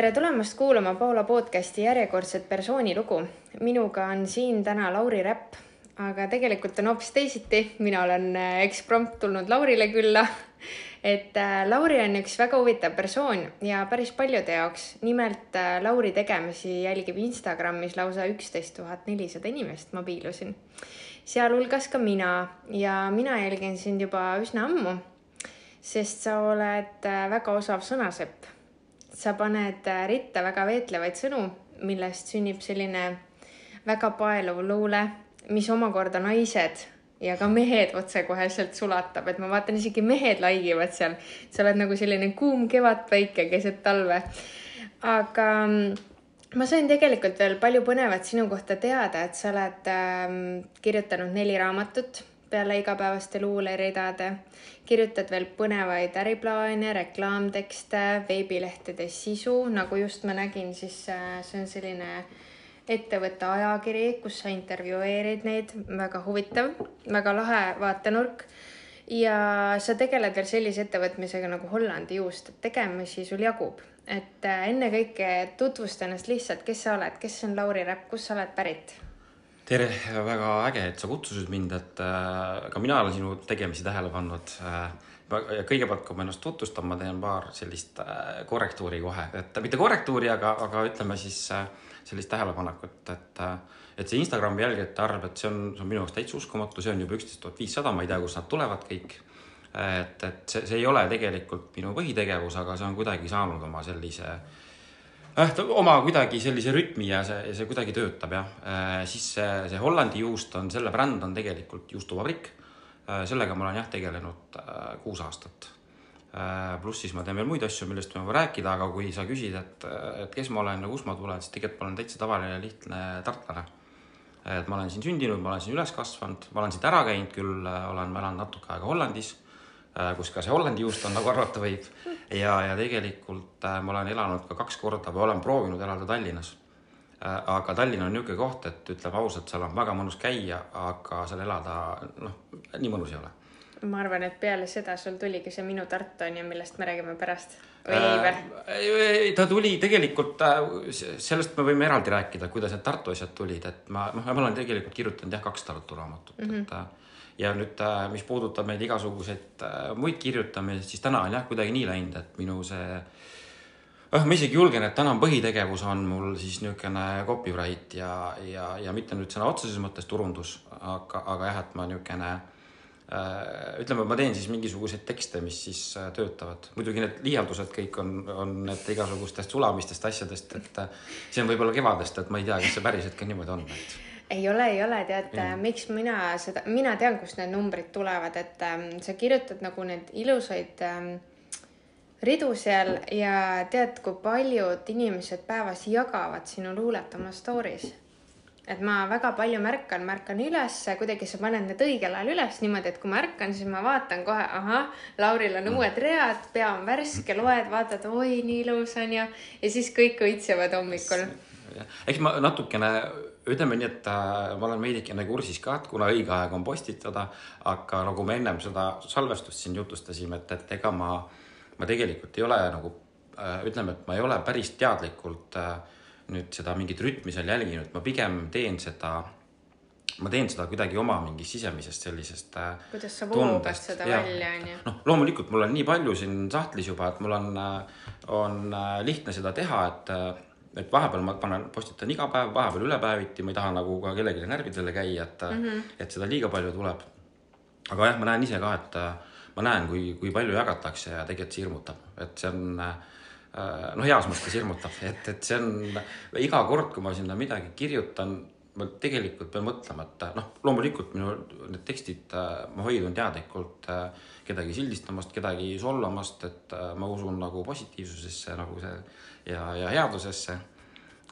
tere tulemast kuulama Paula podcasti järjekordset persoonilugu. minuga on siin täna Lauri Räpp, aga tegelikult on hoopis teisiti. mina olen äh, eksprompt tulnud Laurile külla. et äh, Lauri on üks väga huvitav persoon ja päris paljude jaoks. nimelt äh, Lauri tegemisi jälgib Instagramis lausa üksteist tuhat nelisada inimest, ma piilusin. sealhulgas ka mina ja mina jälgin sind juba üsna ammu, sest sa oled väga osav sõnasepp sa paned ritta väga veetlevaid sõnu, millest sünnib selline väga paeluv luule, mis omakorda naised ja ka mehed otsekoheselt sulatab, et ma vaatan, isegi mehed laigivad seal. sa oled nagu selline kuum kevadpäike keset talve. aga mm, ma sain tegelikult veel palju põnevat sinu kohta teada, et sa oled ähm, kirjutanud neli raamatut peale igapäevaste luuleridade. kirjutad veel põnevaid äriplaane, reklaamtekste, veebilehtede sisu, nagu just ma nägin, siis äh, see on selline ettevõtte ajakiri, kus sa intervjueerid neid, väga huvitav, väga lahe vaatenurk. ja sa tegeled veel sellise ettevõtmisega nagu Hollandi juust, et tegemisi sul jagub, et äh, ennekõike tutvusta ennast lihtsalt, kes sa oled, kes on Lauri Räpp, kust sa oled pärit tere, väga äge, et sa kutsusid mind, et äh, ka mina olen sinu tegemisi tähele pannud äh,. kõigepealt, kui ma ennast tutvustan, ma teen paar sellist äh, korrektuuri kohe, et mitte korrektuuri, aga, aga ütleme siis sellist tähelepanekut, et et see Instagrami jälgijate arv, et see on, see on minu jaoks täitsa uskumatu, see on juba üksteist tuhat viissada, ma ei tea, kust nad tulevad kõik. et, et see, see ei ole tegelikult minu põhitegevus, aga see on kuidagi saanud oma sellise äh, jah, ta oma kuidagi sellise rütmi ja see, see kuidagi töötab jah äh,. siis see, see Hollandi juust on, selle bränd on tegelikult juustuvabrik äh,. sellega ma olen jah tegelenud äh, kuus aastat pluss siis ma teen veel muid asju, millest võin rääkida, aga kui sa küsid, et, et kes ma olen ja kust ma tulen, siis tegelikult ma olen täitsa tavaline lihtne tartlane. et ma olen siin sündinud, ma olen siin üles kasvanud, ma olen siit ära käinud küll, olen elanud natuke aega Hollandis kus ka see Hollandi juust on, nagu arvata võib. Ja, ja tegelikult äh, ma olen elanud ka kaks korda või olen proovinud elada Tallinnas. Äh, aga Tallinn on niisugune koht, et ütleme ausalt, seal on väga mõnus käia, aga seal elada, noh, nii mõnus ei ole. ma arvan, et peale seda sul tuligi see Minu Tartu on ju, millest me räägime pärast või ei või? ta tuli tegelikult, sellest me võime eraldi rääkida, kuidas need Tartu asjad tulid, et ma, noh, ma olen tegelikult kirjutanud jah, kaks Tartu raamatut mm, -hmm. et ja nüüd, äh, mis puudutab neid igasuguseid äh, muid kirjutamisi, siis täna on jah, kuidagi nii läinud, et minu see noh, ma isegi julgen, et täna põhitegevus on mul siis niisugune copyright ja, ja, ja mitte nüüd sõna otseses mõttes turundus, aga, aga jah, et ma niisugune äh, ütleme, ma teen siis mingisuguseid tekste, mis siis töötavad. muidugi need liialdused kõik on, on need igasugustest sulamistest asjadest, et see on võib-olla kevadest, et ma ei tea, kas see päriselt ka niimoodi on, et ei ole, ei ole, tead mm., miks mina seda, mina tean, kust need numbrid tulevad, et ähm, sa kirjutad nagu need ilusaid ähm, ridu seal ja tead, kui paljud inimesed päevas jagavad sinu luulet oma story's. et ma väga palju märkan, märkan ülesse, kuidagi sa paned need õigel ajal üles niimoodi, et kui ma ärkan, siis ma vaatan kohe, ahah, Lauril on uued read, pea on värske, loed, vaatad, oi, nii ilus on ju, ja siis kõik õitsevad hommikul. eks ma natukene ütleme nii, et äh, ma olen veidikene kursis ka, et kuna õige aeg on postitada, aga nagu me ennem seda salvestust siin jutustasime, et, et ega ma, ma tegelikult ei ole nagu äh, ütleme, et ma ei ole päris teadlikult äh, nüüd seda mingit rütmi seal jälginud, ma pigem teen seda ma teen seda kuidagi oma mingist sisemisest sellisest kuidas sa voogad seda ja, välja, onju? noh, loomulikult mul on nii palju siin sahtlis juba, et mul on, on lihtne seda teha, et et vahepeal ma panen, postitan iga päev, vahepeal ülepäeviti, ma ei taha nagu ka kellelegi närvidele käia, et mm, -hmm. et seda liiga palju tuleb. aga jah, ma näen ise ka, et ma näen, kui, kui palju jagatakse ja tegelikult see hirmutab, et see on äh, noh, heas mõttes hirmutab, et, et see on iga kord, kui ma sinna midagi kirjutan, ma tegelikult pean mõtlema, et noh, loomulikult minu need tekstid, ma hoidun teadlikult äh, kedagi sildistamast, kedagi solvamast, et äh, ma usun nagu positiivsusesse nagu see ja, ja headusesse.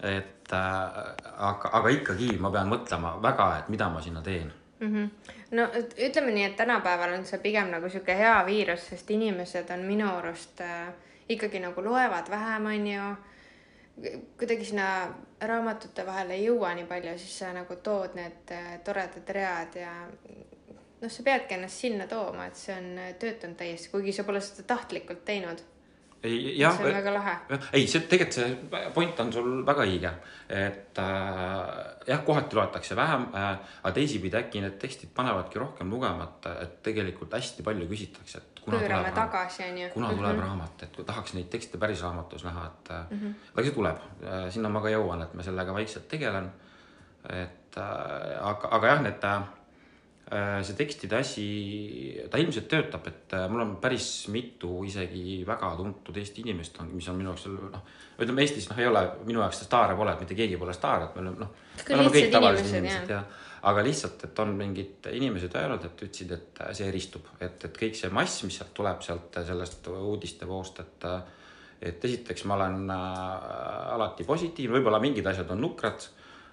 Et äh, aga, aga ikkagi ma pean mõtlema väga, et mida ma sinna teen mm. -hmm. no ütleme nii, et tänapäeval on see pigem nagu sihuke hea viirus, sest inimesed on minu arust äh, ikkagi nagu loevad vähem, onju kuidagi sinna raamatute vahele ei jõua nii palju, siis sa nagu tood need äh, toredad read ja noh, sa peadki ennast sinna tooma, et see on töötanud täiesti, kuigi sa pole seda tahtlikult teinud ei jah see on väga lahe. ei, see tegelikult see point on sul väga õige, et äh, jah, kohati loetakse vähem äh,, aga teisipidi äkki need tekstid panevadki rohkem lugema, et, tegelikult hästi palju küsitakse, et kuna pöörame tuleb, tagasi, on ju. kuna tuleb raamat, et kui tahaks neid tekste päris raamatus näha, et mm -hmm. aga see tuleb, sinna ma ka jõuan, et ma sellega vaikselt tegelen. et äh, aga, aga jah, need äh, see tekstide asi, ta ilmselt töötab, et äh, mul on päris mitu isegi väga tuntud Eesti inimest on, mis on minu jaoks noh, ütleme Eestis noh, ei ole minu jaoks staare pole, et mitte keegi pole staar, et me oleme noh, aga lihtsalt, et on mingid inimesed öelnud, et ütlesid, et see eristub, et, et kõik see mass, mis sealt tuleb sealt sellest uudistevoost, et et esiteks ma olen äh, alati positiivne, võib-olla mingid asjad on nukrad,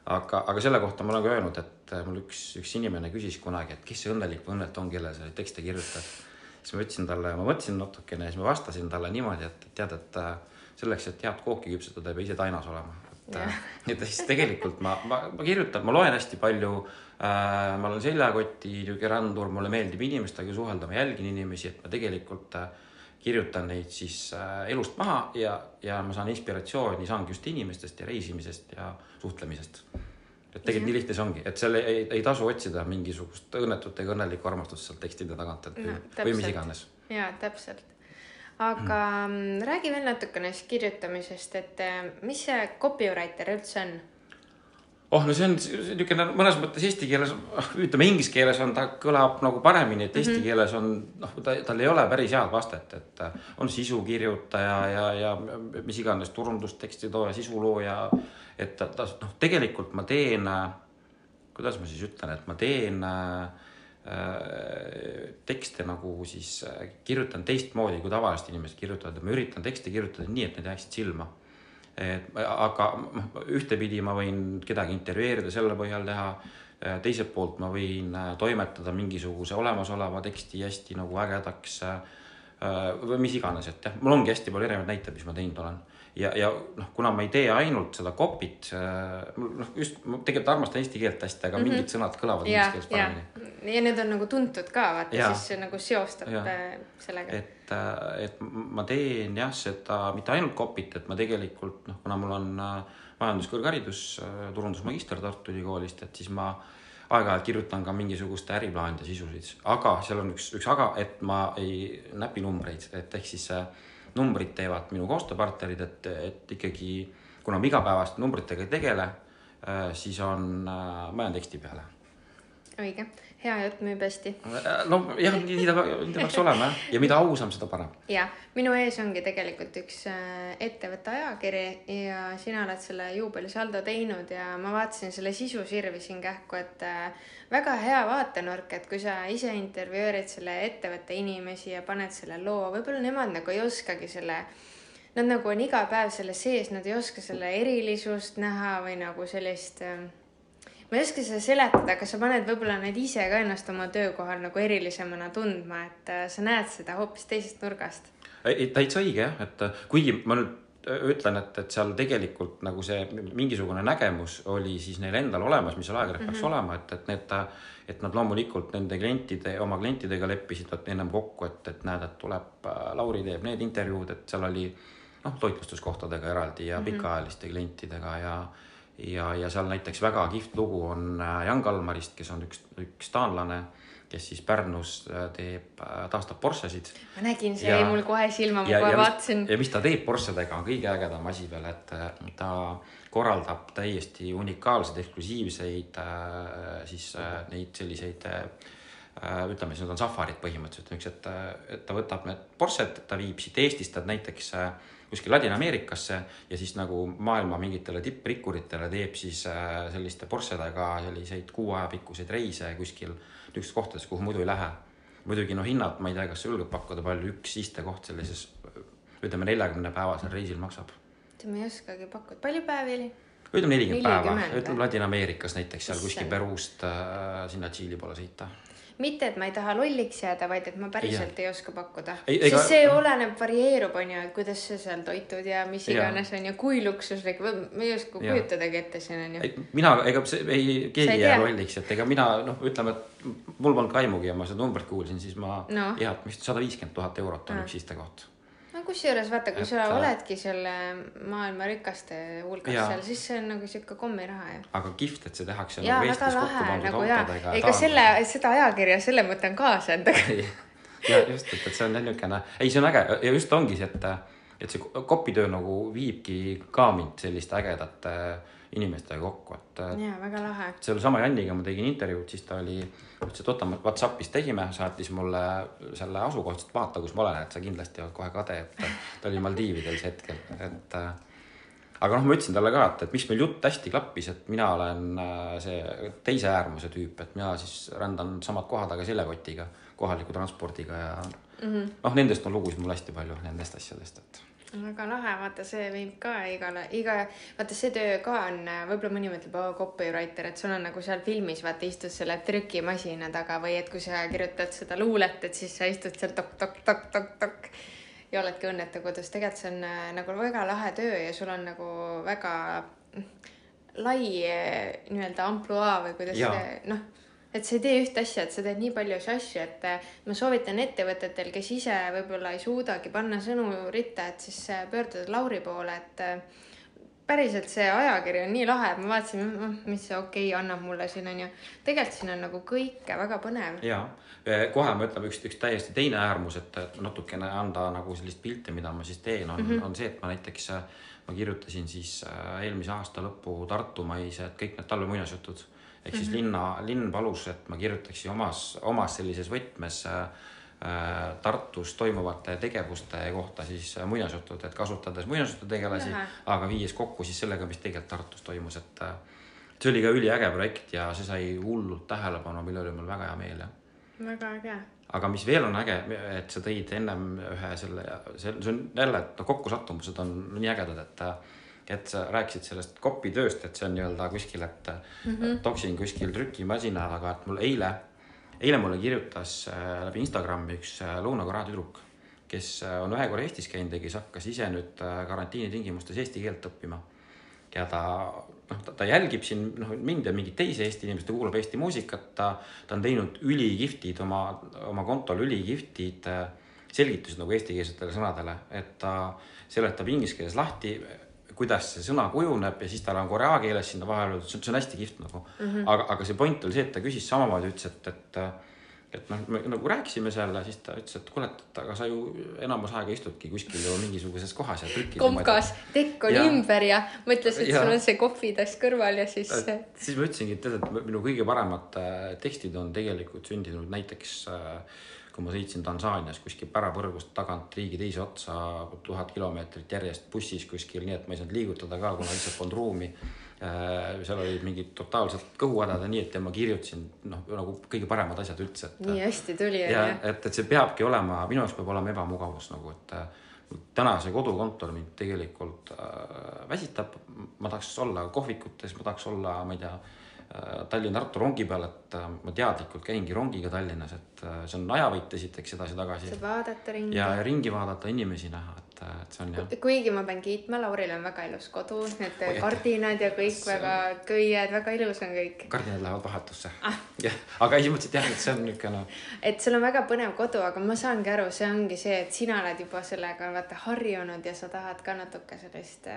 aga, aga selle kohta ma olen ka öelnud, et äh, mul üks, üks inimene küsis kunagi, et kes see õnnelik või õnnetu on, kellele sa neid tekste kirjutad. siis ma ütlesin talle, ma mõtlesin natukene ja siis ma vastasin talle niimoodi, et tead, et äh, selleks, et head kooki küpsetada, ei pea ise tainas olema. et äh, et siis tegelikult ma, ma, ma kirjutan, ma loen hästi palju äh,. ma olen seljakoti niisugune rändur, mulle meeldib inimestega suhelda, ma jälgin inimesi, et ma tegelikult äh, kirjutan neid siis äh, elust maha ja, ja ma saan inspiratsiooni, saangi just inimestest ja reisimisest ja suhtlemisest. et tegelikult nii lihtne see ongi, et seal ei, ei tasu otsida mingisugust õnnetut ega õnnelikku armastust sealt tekstide tagant, et No, no, või mis täpselt. iganes. jaa, täpselt. aga mm. räägi veel natukene siis kirjutamisest, et eh, mis see copywriter üldse on? oh, no see on niisugune mõnes mõttes eesti keeles, ütleme inglise keeles on ta kõlab nagu paremini, et eesti mm -hmm. keeles on noh, ta, tal ei ole päris head vastet, et äh, on sisukirjutaja ja, ja mis iganes turundusteksti tooja, sisulooja. et ta, ta noh, tegelikult ma teen, kuidas ma siis ütlen, et ma teen äh, äh, tekste nagu siis äh, kirjutan teistmoodi kui tavaliselt inimesed kirjutavad, ma üritan tekste kirjutada nii, et need jääksid silma et aga noh, ühtepidi ma võin kedagi intervjueerida, selle põhjal teha. teiselt poolt ma võin äh, toimetada mingisuguse olemasoleva teksti hästi nagu ägedaks. või mis iganes, et jah, mul ongi hästi palju erinevaid näiteid, mis ma teinud olen. ja, ja noh, kuna ma ei tee ainult seda copy't, noh just ma tegelikult armastan eesti keelt hästi, aga mm -hmm. mingid sõnad kõlavad ja inglise, keeles paremini., ja need on nagu tuntud ka, vaata, siis see nagu seostab Jaa. eh, sellega. et, et ma teen jah, seda mitte ainult copy't, et ma tegelikult noh, kuna mul on äh, majanduskõrgharidus, turundusmagister Tartu Ülikoolist, et siis ma aeg-ajalt kirjutan ka mingisuguste äriplaanide sisusid, aga seal on üks, üks aga, et ma ei näpi numbreid, et ehk siis äh, numbrid teevad minu koostööpartnerid, et, et ikkagi kuna ma igapäevaselt numbritega ei tegele, siis on, ma jään teksti peale õige, hea jutt müüb hästi. no jah, nii ta, nii ta peaks olema jah, ja mida ausam, seda parem. Ja minu ees ongi tegelikult üks äh, ettevõtte ajakiri ja sina oled selle juubelisaldo teinud ja ma vaatasin selle sisu sirvisin kähku, et äh, väga hea vaatenurk, et kui sa ise intervjueerid selle ettevõtte inimesi ja paned selle loo, võib-olla nemad nagu ei oskagi selle Nad nagu on iga päev selle sees, nad ei oska selle erilisust näha või nagu sellist äh, ma ei oska seda seletada, aga sa paned võib-olla neid ise ka ennast oma töökohal nagu erilisemana tundma, et äh, sa näed seda hoopis teisest nurgast. ei, täitsa õige jah, et äh, kuigi ma nüüd äh, ütlen, et, et seal tegelikult nagu see mingisugune nägemus oli siis neil endal olemas, mis seal ajakirjas mm -hmm. peaks olema, et, et need, et nad loomulikult nende klientide, oma klientidega leppisid ennem kokku, et, et näed, et tuleb, Lauri teeb need intervjuud, et seal oli noh, toitlustuskohtadega eraldi ja mm -hmm. pikaajaliste klientidega ja ja, ja seal näiteks väga kihvt lugu on äh, Jan Kalmarist, kes on üks, üks taanlane, kes siis Pärnus äh, teeb, taastab Porschesid. Ma nägin, see Ja- jäi mul kohe silma, ma ja, kohe ja vaatasin. ja mis ta teeb Porschedega on kõige ägedam asi veel, et äh, ta korraldab täiesti unikaalseid, eksklusiivseid äh, siis äh, neid selliseid äh, ütleme siis need on safarid põhimõtteliselt, niisugused, et ta võtab need Porsched, ta viib siit Eestist nad näiteks äh, kuskil Ladina-Ameerikasse ja siis nagu maailma mingitele tipprikkuritele teeb siis äh, selliste Porschedega selliseid kuu aja pikkuseid reise kuskil niisugustes kohtades, kuhu muidu ei lähe muidugi noh, hinnad, ma ei tea, kas sa julged pakkuda, palju üks istekoht sellises ütleme neljakümne päevasel reisil maksab. ma ei oskagi pakkuda, palju päevi oli? ütleme nelikümmend päeva, 40 ütleme Ladina-Ameerikas näiteks seal kuskil. Peruust äh, sinna Tšiili poole sõita. mitte, et ma ei taha lolliks jääda, vaid et ma päriselt ei oska pakkuda. Ei, ega- sest see oleneb, varieerub, on ju, et kuidas sa seal toitud ja mis iganes on ju, kui luksuslik, ma ei oska kujutadagi ette siin on ju. mina, ega see ei, keegi ei jää lolliks, et ega mina noh, ütleme, et mul polnud ka aimugi ja ma seda numbrit kuulsin, siis ma Noh. jah, vist sada viiskümmend tuhat eurot on üks istekoht. Kusjuures vaata, kui Et, sa äh, oledki selle maailma rikaste hulgas seal, siis see on nagu sihuke kommiraha ju. aga kihvt, et see tehakse jaa, nagu Eestis kokku pandud nagu autodega. ega selle, seda ajakirja selle mõtlen kaasa endaga. ja just, et, et see on jah niisugune, ei, see on äge ja just ongi see, et, et see kopitöö nagu viibki ka mind selliste ägedate inimestega kokku, et jaa, väga lahe. sellesama Janniga ma tegin intervjuud, siis ta oli, ütles, et oota, Whatsappis tegime, saatis mulle selle asukoha, ütles, et vaata, kus ma olen, et sa kindlasti oled kohe kade, et ta oli Maldiividel see hetkel, et äh, aga noh, ma ütlesin talle ka, et, et miks meil jutt hästi klappis, et mina olen äh, see teise äärmuse tüüp, et mina siis rändan samad kohad, aga seljakotiga, kohaliku transpordiga ja mm -hmm. noh, nendest on lugusid mul hästi palju, nendest asjadest, et väga lahe, vaata, see viib ka igale, iga, vaata see töö ka on, võib-olla mõni mõtleb, oo, copywriter, et sul on nagu seal filmis, vaata, istud selle trükimasina taga või et kui sa kirjutad seda luulet, et siis sa istud seal tok-tok-tok-tok-tok ja oledki õnnetu kodus. tegelikult see on äh, nagu väga lahe töö ja sul on nagu väga lai eh, nii-öelda ampluaa või kuidas see, noh et sa ei tee ühte asja, et sa teed nii palju asju, et eh, ma soovitan ettevõtetel, kes ise võib-olla ei suudagi panna sõnu ritta, et siis eh, pöörduda Lauri poole, et eh, päriselt see ajakiri on nii lahe, ma vaatasin, mis see okei okay, annab mulle siin onju. tegelikult siin on nagu kõike väga põnev. ja kohe ma ütlen üks, üks täiesti teine äärmus, et et natukene anda nagu sellist pilti, mida ma siis teen, on mm, -hmm. on see, et ma näiteks, ma kirjutasin siis eelmise aasta lõppu Tartumaised kõik need talvemuinasjutud ehk siis mm -hmm. linna, linn palus, et ma kirjutaksin omas, omas sellises võtmes äh, äh, Tartus toimuvate tegevuste kohta siis äh, muinasjutud, et kasutades muinasjututegelasi, aga viies kokku siis sellega, mis tegelikult Tartus toimus, et äh, see oli ka üliäge projekt ja see sai hullult tähelepanu, mille üle mul väga hea meel ja väga äge. aga mis veel on äge, et sa tõid ennem ühe selle, see, on jälle, et noh, kokkusattumused on nii ägedad, et et sa rääkisid sellest kopitööst, et see on nii-öelda kuskil, et mm -hmm. toksin kuskil trükimasina taga, et mul eile, eile mulle kirjutas äh, läbi Instagrami üks äh, Lõuna-Korea tüdruk, kes äh, on ühe korra Eestis käinud ja kes hakkas ise nüüd karantiini tingimustes eesti keelt õppima ja ta noh, ta jälgib siin noh, mind ja mingeid teisi Eesti inimesi, ta kuulab Eesti muusikat, ta, ta on teinud ülikihvtid oma, oma kontol ülikihvtid selgitused nagu eestikeelsetele sõnadele, et ta seletab inglise keeles lahti, kuidas see sõna kujuneb ja siis tal on korea keeles sinna vahele see on hästi kihvt nagu mm. -hmm. aga, aga see point oli see, et ta küsis samamoodi, ütles, et, et et noh, me nagu rääkisime seal ja siis ta ütles, et kuule, et aga sa ju enamus aega istudki kuskil ju mingisuguses kohas ja trükid. komkas, tekk on Ja. ümber ja mõtles, et Ja. sul on see kohvitass kõrval ja siis. siis ma ütlesingi, et tead, et minu kõige paremad äh, tekstid on tegelikult sündinud näiteks äh, kui ma sõitsin Tansaanias kuskil pärapõrgust tagant riigi teise otsa tuhat kilomeetrit järjest bussis kuskil, nii et ma ei saanud liigutada ka, kuna lihtsalt polnud ruumi. seal olid mingid totaalselt kõhuhädad ja nii, et ma kirjutasin noh, nagu kõige paremad asjad üldse, nii hästi tuli ja et, et see peabki olema, minu jaoks peab olema ebamugavus nagu, et äh, täna see kodukontor mind tegelikult äh, väsitab. ma tahaks olla kohvikutes, ma tahaks olla, ma ei tea äh, Tallinna-Tartu rongi peal, et äh, ma teadlikult käingi rongiga Tallinnas, et äh, see on ajavõit esiteks edasi-tagasi saad vaadata ringi. ja ringi vaadata, inimesi näha, et, et see on jah. kuigi ma pean kiitma, Lauril on väga ilus kodu, need Oi, kardinad ja kõik See väga köied, väga ilus on kõik. kardinad lähevad vahetusse ah.. jah, aga ei, mõtlesin, jah, et see on niisugune et sul on väga põnev kodu, aga ma saangi aru, see ongi see, et sina oled juba sellega vaata harjunud ja sa tahad ka natuke sellist,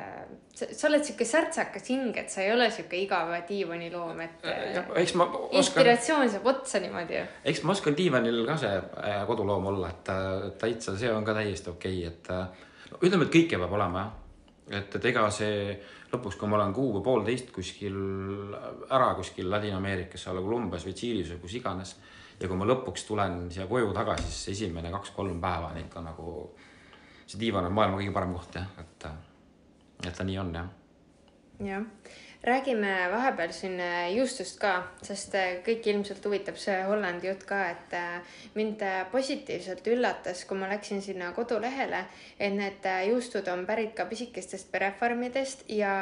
sa oled sihuke särtsakas hing, et sa ei ole sihuke igav diivaniloom, et jah, eks ma oskan inspiratsioon saab otsa niimoodi ju. eks ma oskan diivanil ka see äh, koduloom olla, et äh, täitsa see on ka täiesti okei okay,, et äh, no, ütleme, et kõike peab olema jah. et, et ega see lõpuks, kui ma olen kuu või poolteist kuskil ära kuskil Ladina-Ameerikas, olla Colombias või Tšiilis või kus iganes ja kui ma lõpuks tulen siia koju tagasi, siis esimene kaks-kolm päeva on ikka nagu, see diivan on maailma kõige parem koht jah, et, et ta nii on jah. jah, räägime vahepeal siin äh, juustust ka, sest äh, kõiki ilmselt huvitab see Hollandi jutt ka, et äh, mind positiivselt üllatas, kui ma läksin sinna kodulehele, et need juustud on pärit ka pisikestest perefarmidest ja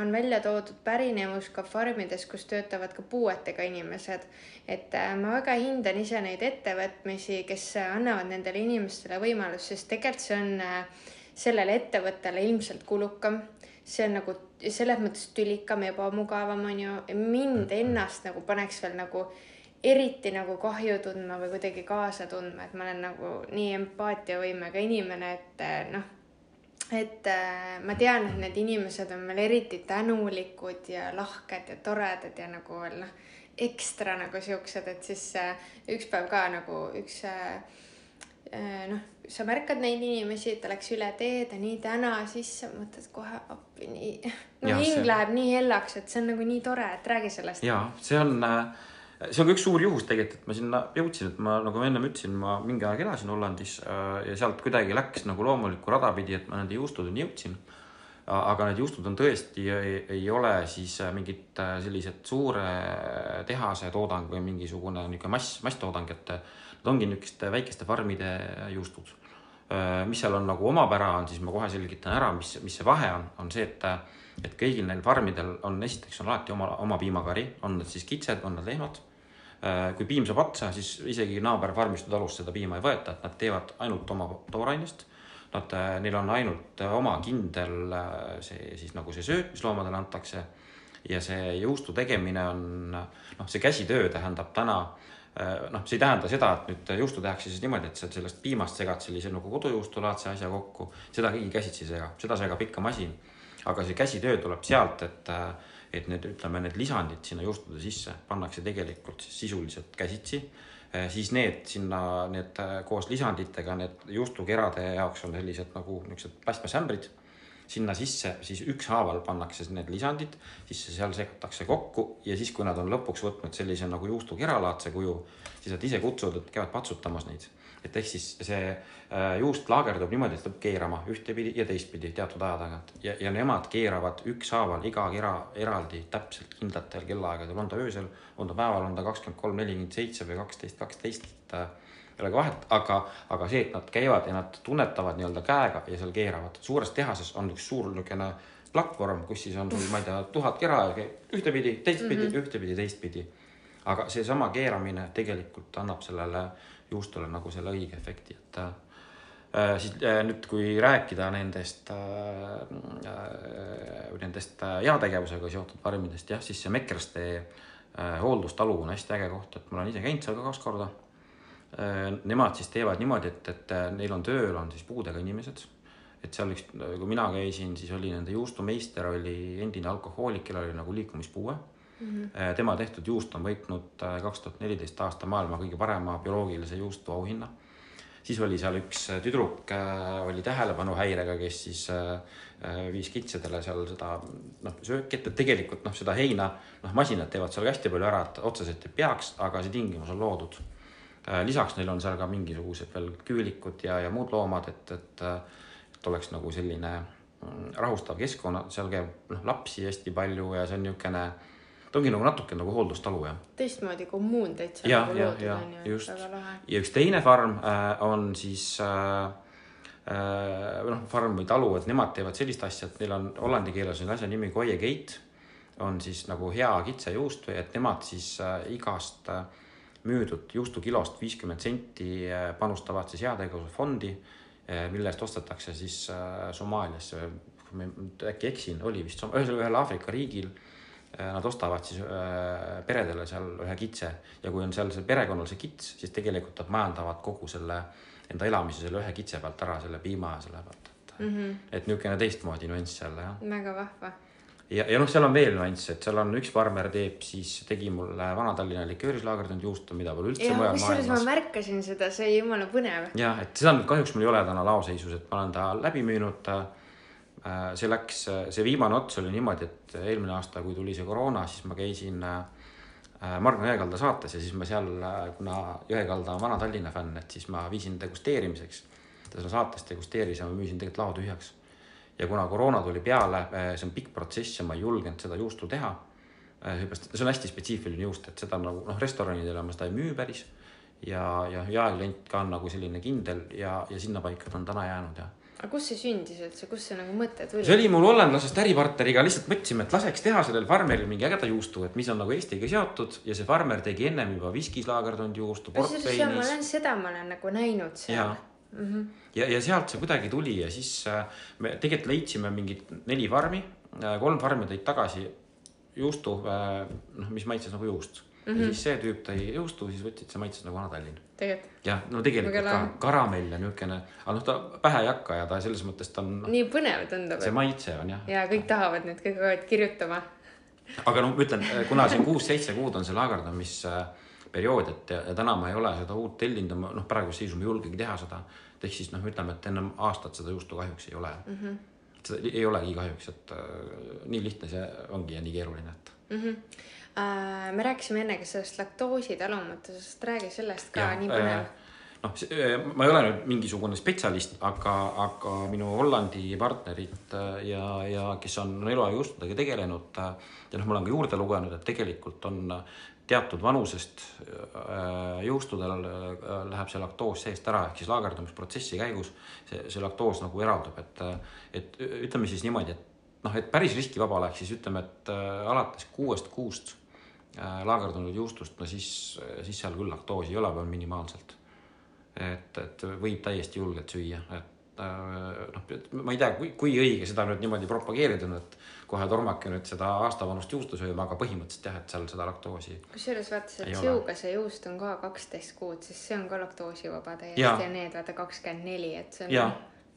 on välja toodud pärinevus ka farmidest, kus töötavad ka puuetega inimesed. et ma väga hindan ise neid ettevõtmisi, kes annavad nendele inimestele võimalust, sest tegelikult see on sellele ettevõttele ilmselt kulukam see on nagu selles mõttes tülikam ja ebamugavam onju. mind ennast nagu paneks veel nagu eriti nagu kahju tundma või kuidagi kaasa tundma, et ma olen nagu nii empaatiavõimega inimene, et noh, et äh, ma tean, et need inimesed on meil eriti tänulikud ja lahked ja toredad ja nagu veel noh, ekstra nagu siuksed, et siis äh, üks päev ka nagu üks noh, sa märkad neid inimesi, et ta läks üle teed ja nii täna, siis sa mõtled kohe appi, nii, no ja, hing see... läheb nii hellaks, et see on nagu nii tore, et räägi sellest. ja see on äh see on ka üks suur juhus tegelikult, et ma sinna jõudsin, et ma nagu ennem ütlesin, ma mingi aeg elasin Hollandis äh, ja sealt kuidagi läks nagu loomulikku rada pidi, et ma nende juustudeni jõudsin. Aga need juustud on tõesti, ei ole siis äh, mingid äh, sellised suure tehase toodang või mingisugune niisugune mass, masstoodang, et nad ongi niisuguste väikeste farmide juustud. mis seal on nagu omapära on, siis ma kohe selgitan ära, mis, mis see vahe on, on see, et et kõigil neil farmidel on esiteks on alati oma, oma piimakari, on need siis kitsed, on nad lehmad Äh, kui piim saab otsa, siis isegi naaberfarmist talust seda piima ei võeta, et nad teevad ainult oma toorainest. Nad, äh, neil on ainult oma kindel äh, see siis nagu see sööt, mis loomadele antakse. ja see juustu tegemine on noh, see käsitöö tähendab täna noh, see ei tähenda seda, et nüüd juustu tehakse siis niimoodi, et sa sellest piimast segad sellise nagu kodujuustulaadse asja kokku, seda keegi käsitsi ei sega, seda segab ikka masin. aga see käsitöö tuleb sealt, et et need, ütleme, need lisandid sinna juustude sisse pannakse tegelikult siis sisuliselt käsitsi, siis need sinna, need eh, koos lisanditega, need juustukerade jaoks on sellised nagu niisugused plastmassämbrid sinna sisse siis ükshaaval pannakse need lisandid, siis seal segatakse kokku ja siis, kui nad on lõpuks võtnud sellise nagu juustukeralaadse kuju, siis nad ise kutsuvad, et käivad patsutamas neid et ehk siis see äh, juust laagerdub niimoodi, et ta peab keerama ühtepidi ja teistpidi teatud aja tagant ja, ja nemad keeravad ükshaaval iga kera eraldi täpselt kindlatel kellaaegadel, on ta öösel, on ta päeval, on ta kakskümmend kolm, nelikümmend seitse või kaksteist, kaksteist, et äh, ei ole ka vahet, aga, aga see, et nad käivad ja nad tunnetavad nii-öelda käega ja seal keeravad. suures tehases on üks suur niisugune platvorm, kus siis on sul, ma ei tea, tuhat kera ja ühtepidi, teistpidi mm, -hmm. ühtepidi, teistpidi. aga seesama keeramine tegelikult annab sellele juustule nagu selle õige efekti, et äh, siis äh, nüüd, kui rääkida nendest äh,, äh nendest äh, heategevusega seotud farmidest, jah, siis see Mekrste äh, hooldustalu on hästi äge koht, et ma olen ise käinud seal ka kaks korda äh,. Nemad siis teevad niimoodi, et, et neil on tööl on siis puudega inimesed et seal üks, kui mina käisin, siis oli nende juustumeister oli endine alkohoolik, kellel oli nagu liikumispuue mm. -hmm. tema tehtud juust on võitnud äh, kaks tuhat neliteist aasta maailma kõige parema bioloogilise juustu auhinna. siis oli seal üks äh, tüdruk, oli tähelepanuhäirega, kes siis viis kitsedele seal seda noh, sööki, et tegelikult noh, seda heina noh, masinad teevad seal hästi palju ära, et otseselt ei peaks, aga see tingimus on loodud. lisaks neil on seal ka mingisugused veel küülikud ja, ja muud loomad, et, et, et oleks nagu selline mm, rahustav keskkond, seal käib noh, lapsi hästi palju ja see on niisugune ta ongi nagu natuke nagu hooldustalu jah. teistmoodi kommuun täitsa. ja ja, ja just. ja üks teine farm äh, on siis äh, äh, noh, farm või talu, et nemad teevad sellist asja, et neil on hollandi keeles on asja nimi Koie Gate. on siis nagu hea kitsejuust või et nemad siis äh, igast äh, müüdud juustukilost viiskümmend senti äh, panustavad siis heategevusfondi äh,, mille eest ostetakse siis äh, Somaaliasse, äkki eksin, oli vist, ühesõnaga ühel Aafrika riigil nad ostavad siis äh, peredele seal ühe kitse ja kui on seal see perekonnal see kits, siis tegelikult nad majandavad kogu selle enda elamise selle ühe kitse pealt ära, selle piima ja selle pealt, et mm. -hmm. et niisugune teistmoodi nüanss seal jah. väga vahva. ja, ja noh, seal on veel nüanss, et seal on üks farmer teeb siis, tegi mulle Vana-Tallinna liköörislaagerdatud juustu, mida pole üldse mujal maailmas. kusjuures ma märkasin seda, see oli jumala põnev. jah, et seda nüüd kahjuks mul ei ole täna laoseisus, et ma olen ta läbi müünud Äh, see läks, see viimane ots oli niimoodi, et eelmine aasta, kui tuli see koroona, siis ma käisin äh, Margna Jõekalda saates ja siis ma seal, äh, kuna Jõekalda on vana Tallinna fänn, et siis ma viisin degusteerimiseks. ta seal saates degusteeris ja ma müüsin tegelikult lao tühjaks. ja kuna koroona tuli peale, see on pikk protsess ja ma ei julgenud seda juustu teha. seepärast, see on hästi spetsiifiline juust, et seda nagu noh, restoranidele ma seda ei müü päris. ja, ja jaeklient ka on nagu selline kindel ja, ja sinnapaika ta on täna jäänud ja aga kus see sündis üldse, kust see nagu mõte tuli? see oli mul hollandlasest äripartneriga, lihtsalt mõtlesime, et laseks teha sellel farmeril mingi ägeda juustu, et mis on nagu Eestiga seotud ja see farmer tegi ennem juba viskis laagerdatud juustu. ma olen, seda ma olen nagu näinud seal. Mm -hmm. ja, ja sealt see kuidagi tuli ja siis äh, me tegelikult leidsime mingid neli farmi, äh, kolm farmi tõid tagasi juustu, äh, noh, mis maitses nagu juust mm. -hmm. ja siis see tüüp tõi juustu, siis võtsid, see maitses nagu Vana-Tallinn. jah, no tegelikult Väga ka karamell ja niisugune, aga noh, ta pähe ei hakka ja ta selles mõttes ta on, nii põnev tundub see. maitse on jah. ja kõik tahavad nüüd kõik hakkavad kirjutama. aga noh, ma ütlen, kuna siin kuus-seitse kuud on see laagerdamisperiood, et ja, ja täna ma ei ole seda uut tellinud noh, praeguse seisu ma ei julgegi teha seda. ehk siis noh, ütleme, et ennem aastat seda juustu kahjuks ei ole mm. Mhm. -hmm. seda ei olegi kahjuks, et äh, nii lihtne see ongi ja nii keeruline, et. Äh, me rääkisime enne ka sellest laktoositalumatusest, räägi sellest ka, nii äh, põnev. noh, ma ei ole nüüd mingisugune spetsialist, aga, aga minu Hollandi partnerid äh, ja, ja kes on eluaeg juustudega tegelenud äh, ja noh, ma olen ka juurde lugenud, et tegelikult on äh, teatud vanusest äh, juustudel äh, läheb see laktoos seest ära, ehk siis laagerdamisprotsessi käigus see, see laktoos nagu eraldub, et, et ütleme siis niimoodi, et noh, et päris riskivaba oleks, siis ütleme, et äh, alates kuuest kuust äh, laagerdunud juustust, no siis, siis seal küll laktoosi ei ole, on minimaalselt et, et võib täiesti julgelt süüa, et äh, noh, ma ei tea, kui, kui õige seda nüüd niimoodi propageerida on, et kohe tormake nüüd seda aastavanust juustu sööma, aga põhimõtteliselt jah, et seal seda laktoosi kusjuures vaata see Ei ole. siugase juust on ka kaksteist kuud, siis see on ka laktoosivaba täiesti Jaa. ja need vaata kakskümmend neli, et see on. ja,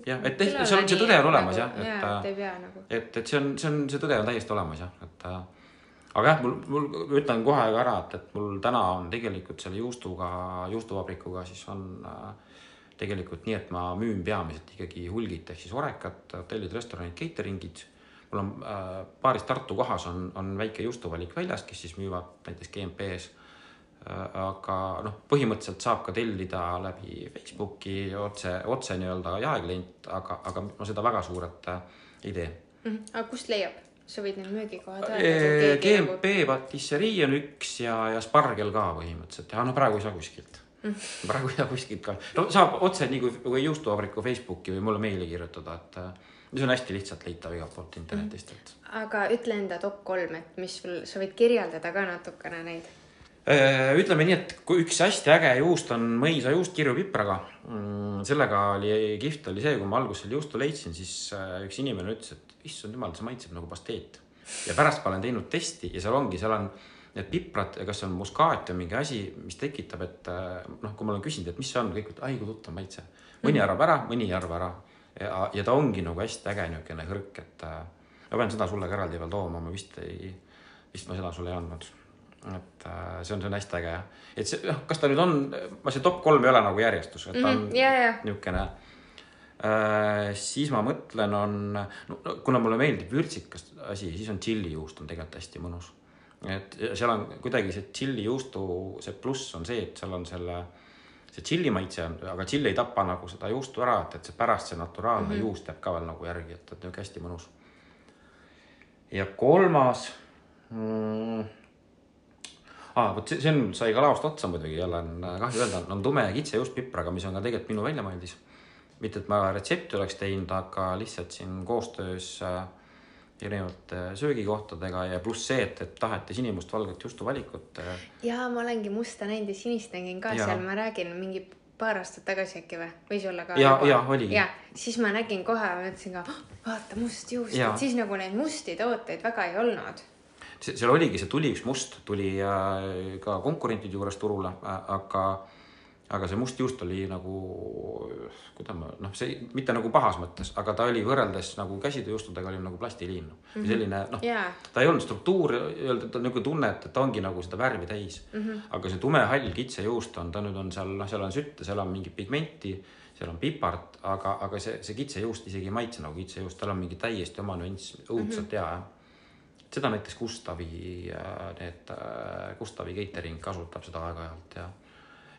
jah, et jah, seal on see tõde on olemas jah, jaa, et pea nagu. et, et see on, see on, see tõde on täiesti olemas jah, et äh, aga jah, mul, mul, ütlen kohe ka ära, et, et mul täna on tegelikult selle juustuga, juustuvabrikuga siis on äh, tegelikult nii, et ma müün peamiselt ikkagi hulgit ehk siis horekat, hotellid, restoranid, catering'id. mul on äh, paaris Tartu kohas on, on väike juustuvalik väljas, kes siis müüvad näiteks GMP-s äh, aga noh, põhimõtteliselt saab ka tellida läbi Facebooki otse, otse nii-öelda jaeklient, aga, aga ma seda väga suurelt äh, ei tee aga kust leiab? Sa võid need müügikohad Äh, öelda, nagu GMP patisserii on üks ja, ja Spargel ka põhimõtteliselt ja no praegu ei saa kuskilt. praegu ei saa kuskilt ka, no saab otse nii kui, kui juustuvabriku Facebooki või mulle meili kirjutada, et äh, see on hästi lihtsalt leitav igalt poolt internetist, et. aga ütle enda top kolm, et mis sul, sa võid kirjeldada ka natukene neid. Äh, ütleme nii, et kui üks hästi äge juust on mõisajuust kirjupipraga. sellega oli, kihvt oli see, kui ma alguses selle juustu leidsin, siis äh, üks inimene ütles, et issand jumal, see maitseb nagu pasteet. ja pärast ma olen teinud testi ja seal ongi, seal on need piprad, kas see on muskaat või mingi asi, mis tekitab, et äh, noh, kui ma olen küsinud, et mis see on, kõik ütlevad, ai kui tuttav maitse. mõni arvab ära, mõni ei arva ära. ja, ja ta ongi nagu hästi äge niisugune hõrk, et ma pean seda sulle ka eraldi veel tooma, ma vist ei, vist ma seda sulle ei andnud et äh, see on, see on hästi äge jah, et see, noh, kas ta nüüd on, ma see top kolm ei ole nagu järjestus, et ta on Mhm, ja, ja, niisugune äh,. siis ma mõtlen, on, no kuna mulle meeldib vürtsikas asi, siis on tšillijuust on tegelikult hästi mõnus. et seal on kuidagi see tšillijuustu, see pluss on see, et seal on selle, see tšilli maitse on, aga tšill ei tapa nagu seda juustu ära, et, et see pärast see naturaalne mm -hmm. juust jääb ka veel nagu järgi, et, et niisugune hästi mõnus. ja kolmas mm, aa, vot see, see on, sai ka laost otsa muidugi, jälle on äh, kahju öelda, on tume kitsejuust pipraga, mis on ka tegelikult minu väljamõeldis. mitte, et ma retsepti oleks teinud, aga lihtsalt siin koostöös äh, erinevate söögikohtadega ja pluss see, et, et taheti sinimustvalget juustuvalikut äh,. ja ma olengi musta näinud ja sinist nägin ka Jaa. seal, ma räägin mingi paar aastat tagasi äkki või, võis olla ka. Jaa, jaa, oligi. ja siis ma nägin kohe, mõtlesin ka, vaata must juust, et siis nagu neid musti tooteid väga ei olnud. see, seal oligi, see tuli üks must, tuli äh, ka konkurentide juures turule aga, aga see must juust oli nagu, kuidas ma, noh, see mitte nagu pahas mõttes, aga ta oli võrreldes nagu käsitööjuustudega oli nagu plastiliin mm. -hmm. selline noh, jaa, ta ei olnud struktuur, öelda, et ta on niisugune tunne, et ta ongi nagu seda värvi täis mm. -hmm. aga see tumehall kitsejuust on, ta nüüd on seal, noh, seal on sütte, seal on mingit pigmenti, seal on pipart, aga, aga see, see kitsejuust isegi ei maitse nagu kitsejuust, tal on mingi täiesti oma nüanss, õudselt mm -hmm. hea jah. Seda näiteks Gustavi, need äh, Gustavi catering kasutab seda aeg-ajalt ja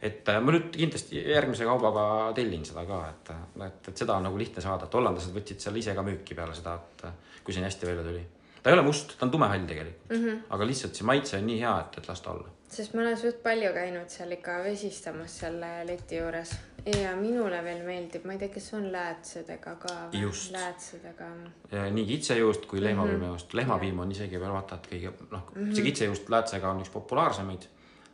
et äh, ma nüüd kindlasti järgmise kaubaga tellin seda ka, et, et, et seda on nagu lihtne saada, et hollandlased võtsid seal ise ka müüki peale seda, et äh, kui see nii hästi välja tuli. ta ei ole must, ta on tumehall tegelikult mm, -hmm. aga lihtsalt see maitse on nii hea, et, et las ta olla. sest ma olen suht palju käinud seal ikka vesistamas selle leti juures ja minule veel meeldib, ma ei tea, kas on läätsedega ka või läätsedega. nii kitsejuust kui lehmapiimajuust, lehmapiim on isegi veel vaata, et kõige noh mm -hmm., see kitsejuust läätsega on üks populaarsemaid,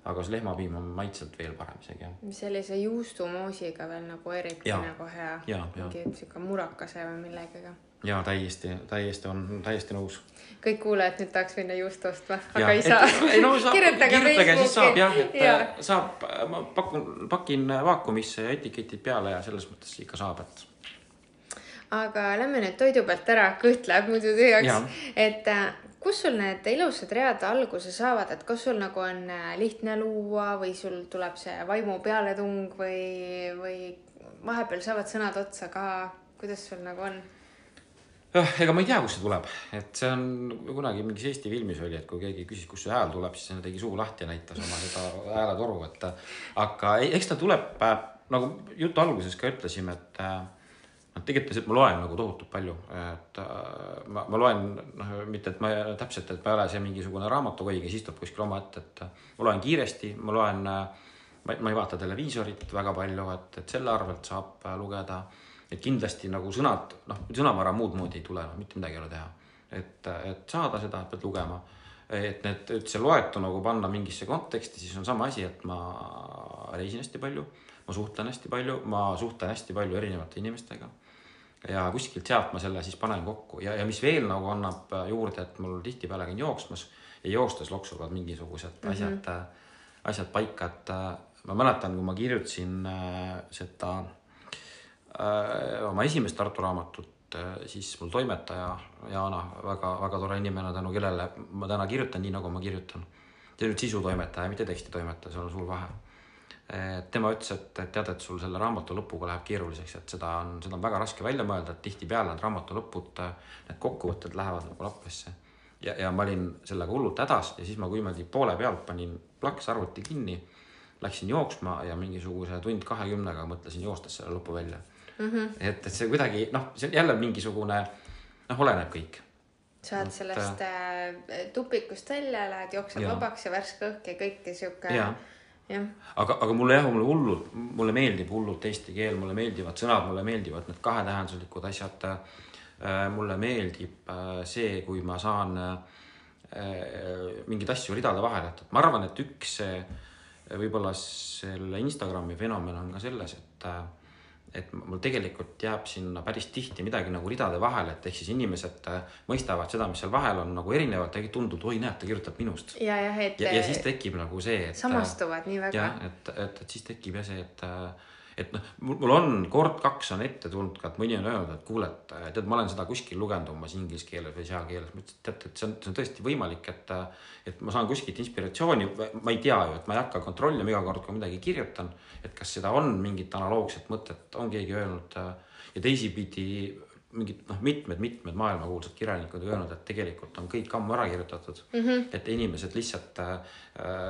aga see lehmapiim on maitselt veel parem isegi jah. sellise juustumoosiga veel nagu eriti Jaa. nagu hea. Mingi sihuke murakase või millegagi. Ja täiesti, täiesti on täiesti nõus. kõik kuulajad nüüd tahaks minna juustu ostma, Ja, aga ei et- saa. ei no saab, kirjutage kirjutage, siis saab jah, et ja. ja. saab, ma pakun, pakin vaakumisse ja etiketid peale ja selles mõttes ikka saab, et aga lähme nüüd toidu pealt ära, kõht läheb muidu tühjaks et äh, kus sul need ilusad read alguse saavad, et kas sul nagu on äh, lihtne luua või sul tuleb see vaimu pealetung või, või vahepeal saavad sõnad otsa ka, kuidas sul nagu on? jah, ega ma ei tea, kust see tuleb, et see on kunagi mingis Eesti filmis oli, et kui keegi küsis, kust see hääl tuleb, siis tegi suu lahti ja näitas oma seda hääletoru, et aga eks ta tuleb äh, nagu jutu alguses ka ütlesime, et äh, noh, tegelikult lihtsalt ma loen nagu tohutult palju, et äh, ma, ma loen noh, mitte et ma täpselt, et ma ei ole see mingisugune raamatukogi, kes istub kuskil omaette, et ma loen kiiresti, ma loen, ma, ei vaata televiisorit väga palju, et, et selle arvelt saab lugeda et kindlasti nagu sõnad, noh, sõnavara muud moodi ei tule, noh, mitte midagi ei ole teha. et, et saada seda, pead lugema. et need, see loetu nagu panna mingisse konteksti, siis on sama asi, et ma reisin hästi palju, ma suhtlen hästi palju, ma suhtlen hästi palju erinevate inimestega. ja kuskilt sealt ma selle siis panen kokku ja, ja mis veel nagu annab juurde, et mul tihtipeale käin jooksmas ja joostes loksuvad mingisugused mm -hmm. asjad, asjad paika, et ma mäletan, kui ma kirjutasin äh, seda oma esimest Tartu raamatut, siis mul toimetaja Jaana, väga-väga tore inimene, tänu kellele ma täna kirjutan nii, nagu ma kirjutan. see on nüüd sisutoimetaja, mitte tekstitoimetaja, seal on suur vahe. tema ütles, et, et tead, et sul selle raamatu lõpuga läheb keeruliseks, et seda on, seda on väga raske välja mõelda, et tihtipeale need raamatu lõpud, need kokkuvõtted lähevad nagu lappesse. ja, ja ma olin sellega hullult hädas ja siis ma niimoodi poole pealt panin plaks arvuti kinni läksin jooksma ja mingisuguse tund kahekümnega mõtlesin joostes selle lõpu välja mm. -hmm. et, et see kuidagi noh, see on jälle mingisugune noh, oleneb kõik. saad sellest äh, tupikust välja, lähed jooksed Jaa. vabaks ja värske õhk ja kõik sihuke. Jaa. jah, aga, aga mulle jah, mulle hullult, mulle meeldib hullult eesti keel, mulle meeldivad sõnad, mulle meeldivad need kahetähenduslikud asjad. mulle meeldib äh, see, kui ma saan äh, mingeid asju ridade vahele jätta, ma arvan, et üks võib-olla selle Instagrami fenomen on ka selles, et et mul tegelikult jääb sinna päris tihti midagi nagu ridade vahele, et ehk siis inimesed äh, mõistavad seda, mis seal vahel on nagu erinevalt ja tundub, oi näed, ta kirjutab minust. ja, jah, et ja, ja siis tekib nagu see, et samastuvad nii väga jah, et, et, et siis tekib jah see, et, et noh, mul on kord-kaks on ette tulnud ka, et mõni on öelnud, et kuule, et tead, ma olen seda kuskil lugenud umbes inglise keeles või seal keeles. ma ütlesin, et tead, et see on, see on tõesti võimalik, et, et ma saan kuskilt inspiratsiooni, ma ei tea ju, et ma ei hakka kontrollima iga kord, kui midagi kirjutan, et kas seda on mingit analoogset mõtet, on keegi öelnud ja teisipidi mingid noh, mitmed-mitmed maailmakuulsad kirjanikud öelnud, et tegelikult on kõik ammu ära kirjutatud mm. -hmm. et inimesed lihtsalt äh,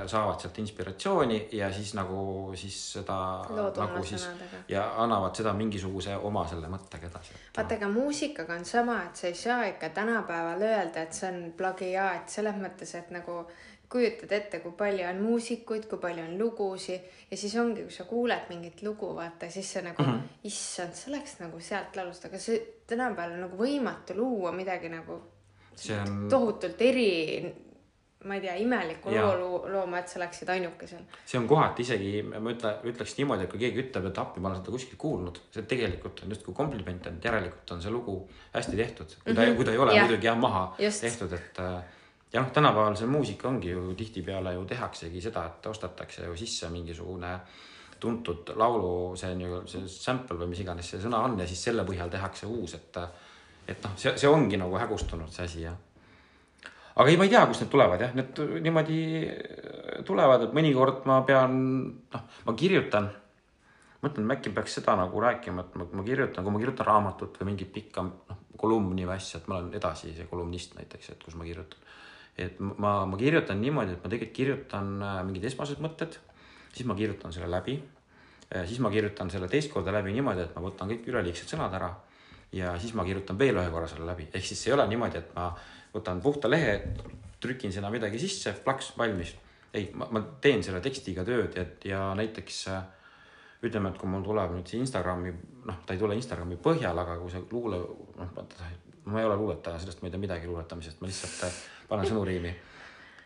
saavad sealt inspiratsiooni ja siis nagu siis seda Lood nagu siis sõnadega. ja annavad seda mingisuguse oma selle mõttega edasi. vaata, aga muusikaga on sama, et sa ei saa ikka tänapäeval öelda, et see on plagiaat selles mõttes, et nagu kujutad ette, kui palju on muusikuid, kui palju on lugusid ja siis ongi, kui sa kuuled mingit lugu, vaata siis see nagu mm, -hmm. issand, see oleks nagu sealt laulust, aga see tänapäeval on nagu võimatu luua midagi nagu see on, tohutult eri, ma ei tea, imelikku loo loo- looma, et sa oleksid ainuke seal. see on kohati isegi, ma ütle, ütleks niimoodi, et kui keegi ütleb, et appi, ma olen seda kuskil kuulnud, see tegelikult on justkui kompliment, et järelikult on see lugu hästi tehtud. kui ta mm, -hmm. kui ta ei ole Jah. muidugi jah maha Just. tehtud, et äh, ja noh, tänapäeval see muusika ongi ju tihtipeale ju tehaksegi seda, et ostetakse ju sisse mingisugune tuntud laulu, see on ju see sample või mis iganes see sõna on ja siis selle põhjal tehakse uus, et et noh, see, see ongi nagu hägustunud see asi ja aga ei, ma ei tea, kust need tulevad jah, need niimoodi tulevad, et mõnikord ma pean, noh, ma kirjutan. mõtlen, äkki peaks seda nagu rääkima, et ma, ma kirjutan, kui ma kirjutan raamatut või mingit pikka noh, kolumni või asja, et ma olen edasi see kolumnist näiteks, et kus ma kirjutan. Et ma, ma kirjutan niimoodi, et ma tegelikult kirjutan äh, mingid esmased mõtted, siis ma kirjutan selle läbi. siis ma kirjutan selle teist korda läbi niimoodi, et ma võtan kõik üleliigsed sõnad ära ja siis ma kirjutan veel ühe korra selle läbi, ehk siis ei ole niimoodi, et ma võtan puhta lehe, trükin sinna midagi sisse, plaks, valmis. ei, ma, ma teen selle tekstiga tööd ja, ja näiteks äh, ütleme, et kui mul tuleb nüüd see Instagrami, noh, ta ei tule Instagrami põhjal, aga kui see luule, noh, ma ei ole luuletaja, sellest ma ei tea midagi luuletamisest, ma lihtsalt äh, panen sõnu riimi.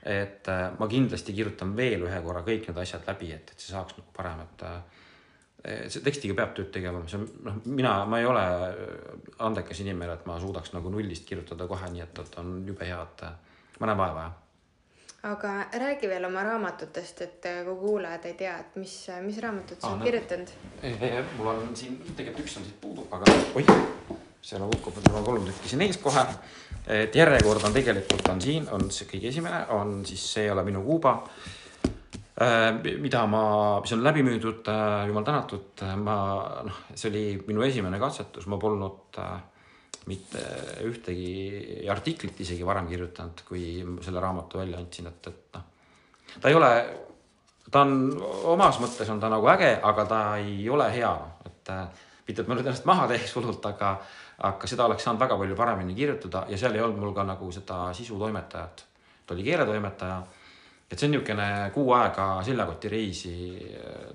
et äh, ma kindlasti kirjutan veel ühe korra kõik need asjad läbi, et, et see saaks nagu parem, et äh, see tekstiga peab tööd tegema, see on noh, mina, ma ei ole andekas inimene, et ma suudaks nagu nullist kirjutada kohe nii, et, et on jube hea, et ma näen vaeva, jah aga räägi veel oma raamatutest, et kui kuulajad ei tea, et mis, mis raamatut sa oled kirjutanud? mul on siin, tegelikult üks on siit puudu, aga oih, seal on hukkub, mul on kolm tükki siin ees kohe. et järjekord on tegelikult on siin, on see kõige esimene, on siis See ei ole minu Kuuba Äh, mida ma, mis on läbi müüdud, äh, jumal tänatud, ma noh, see oli minu esimene katsetus, ma polnud äh, mitte ühtegi artiklit isegi varem kirjutanud, kui selle raamatu välja andsin, et, et noh, ta ei ole, ta on omas mõttes on ta nagu äge, aga ta ei ole hea, et mitte, et ma nüüd ennast maha teeks hullult, aga, aga seda oleks saanud väga palju paremini kirjutada ja seal ei olnud mul ka nagu seda sisutoimetajat. ta oli keeletoimetaja et see on niisugune kuu aega seljakotireisi.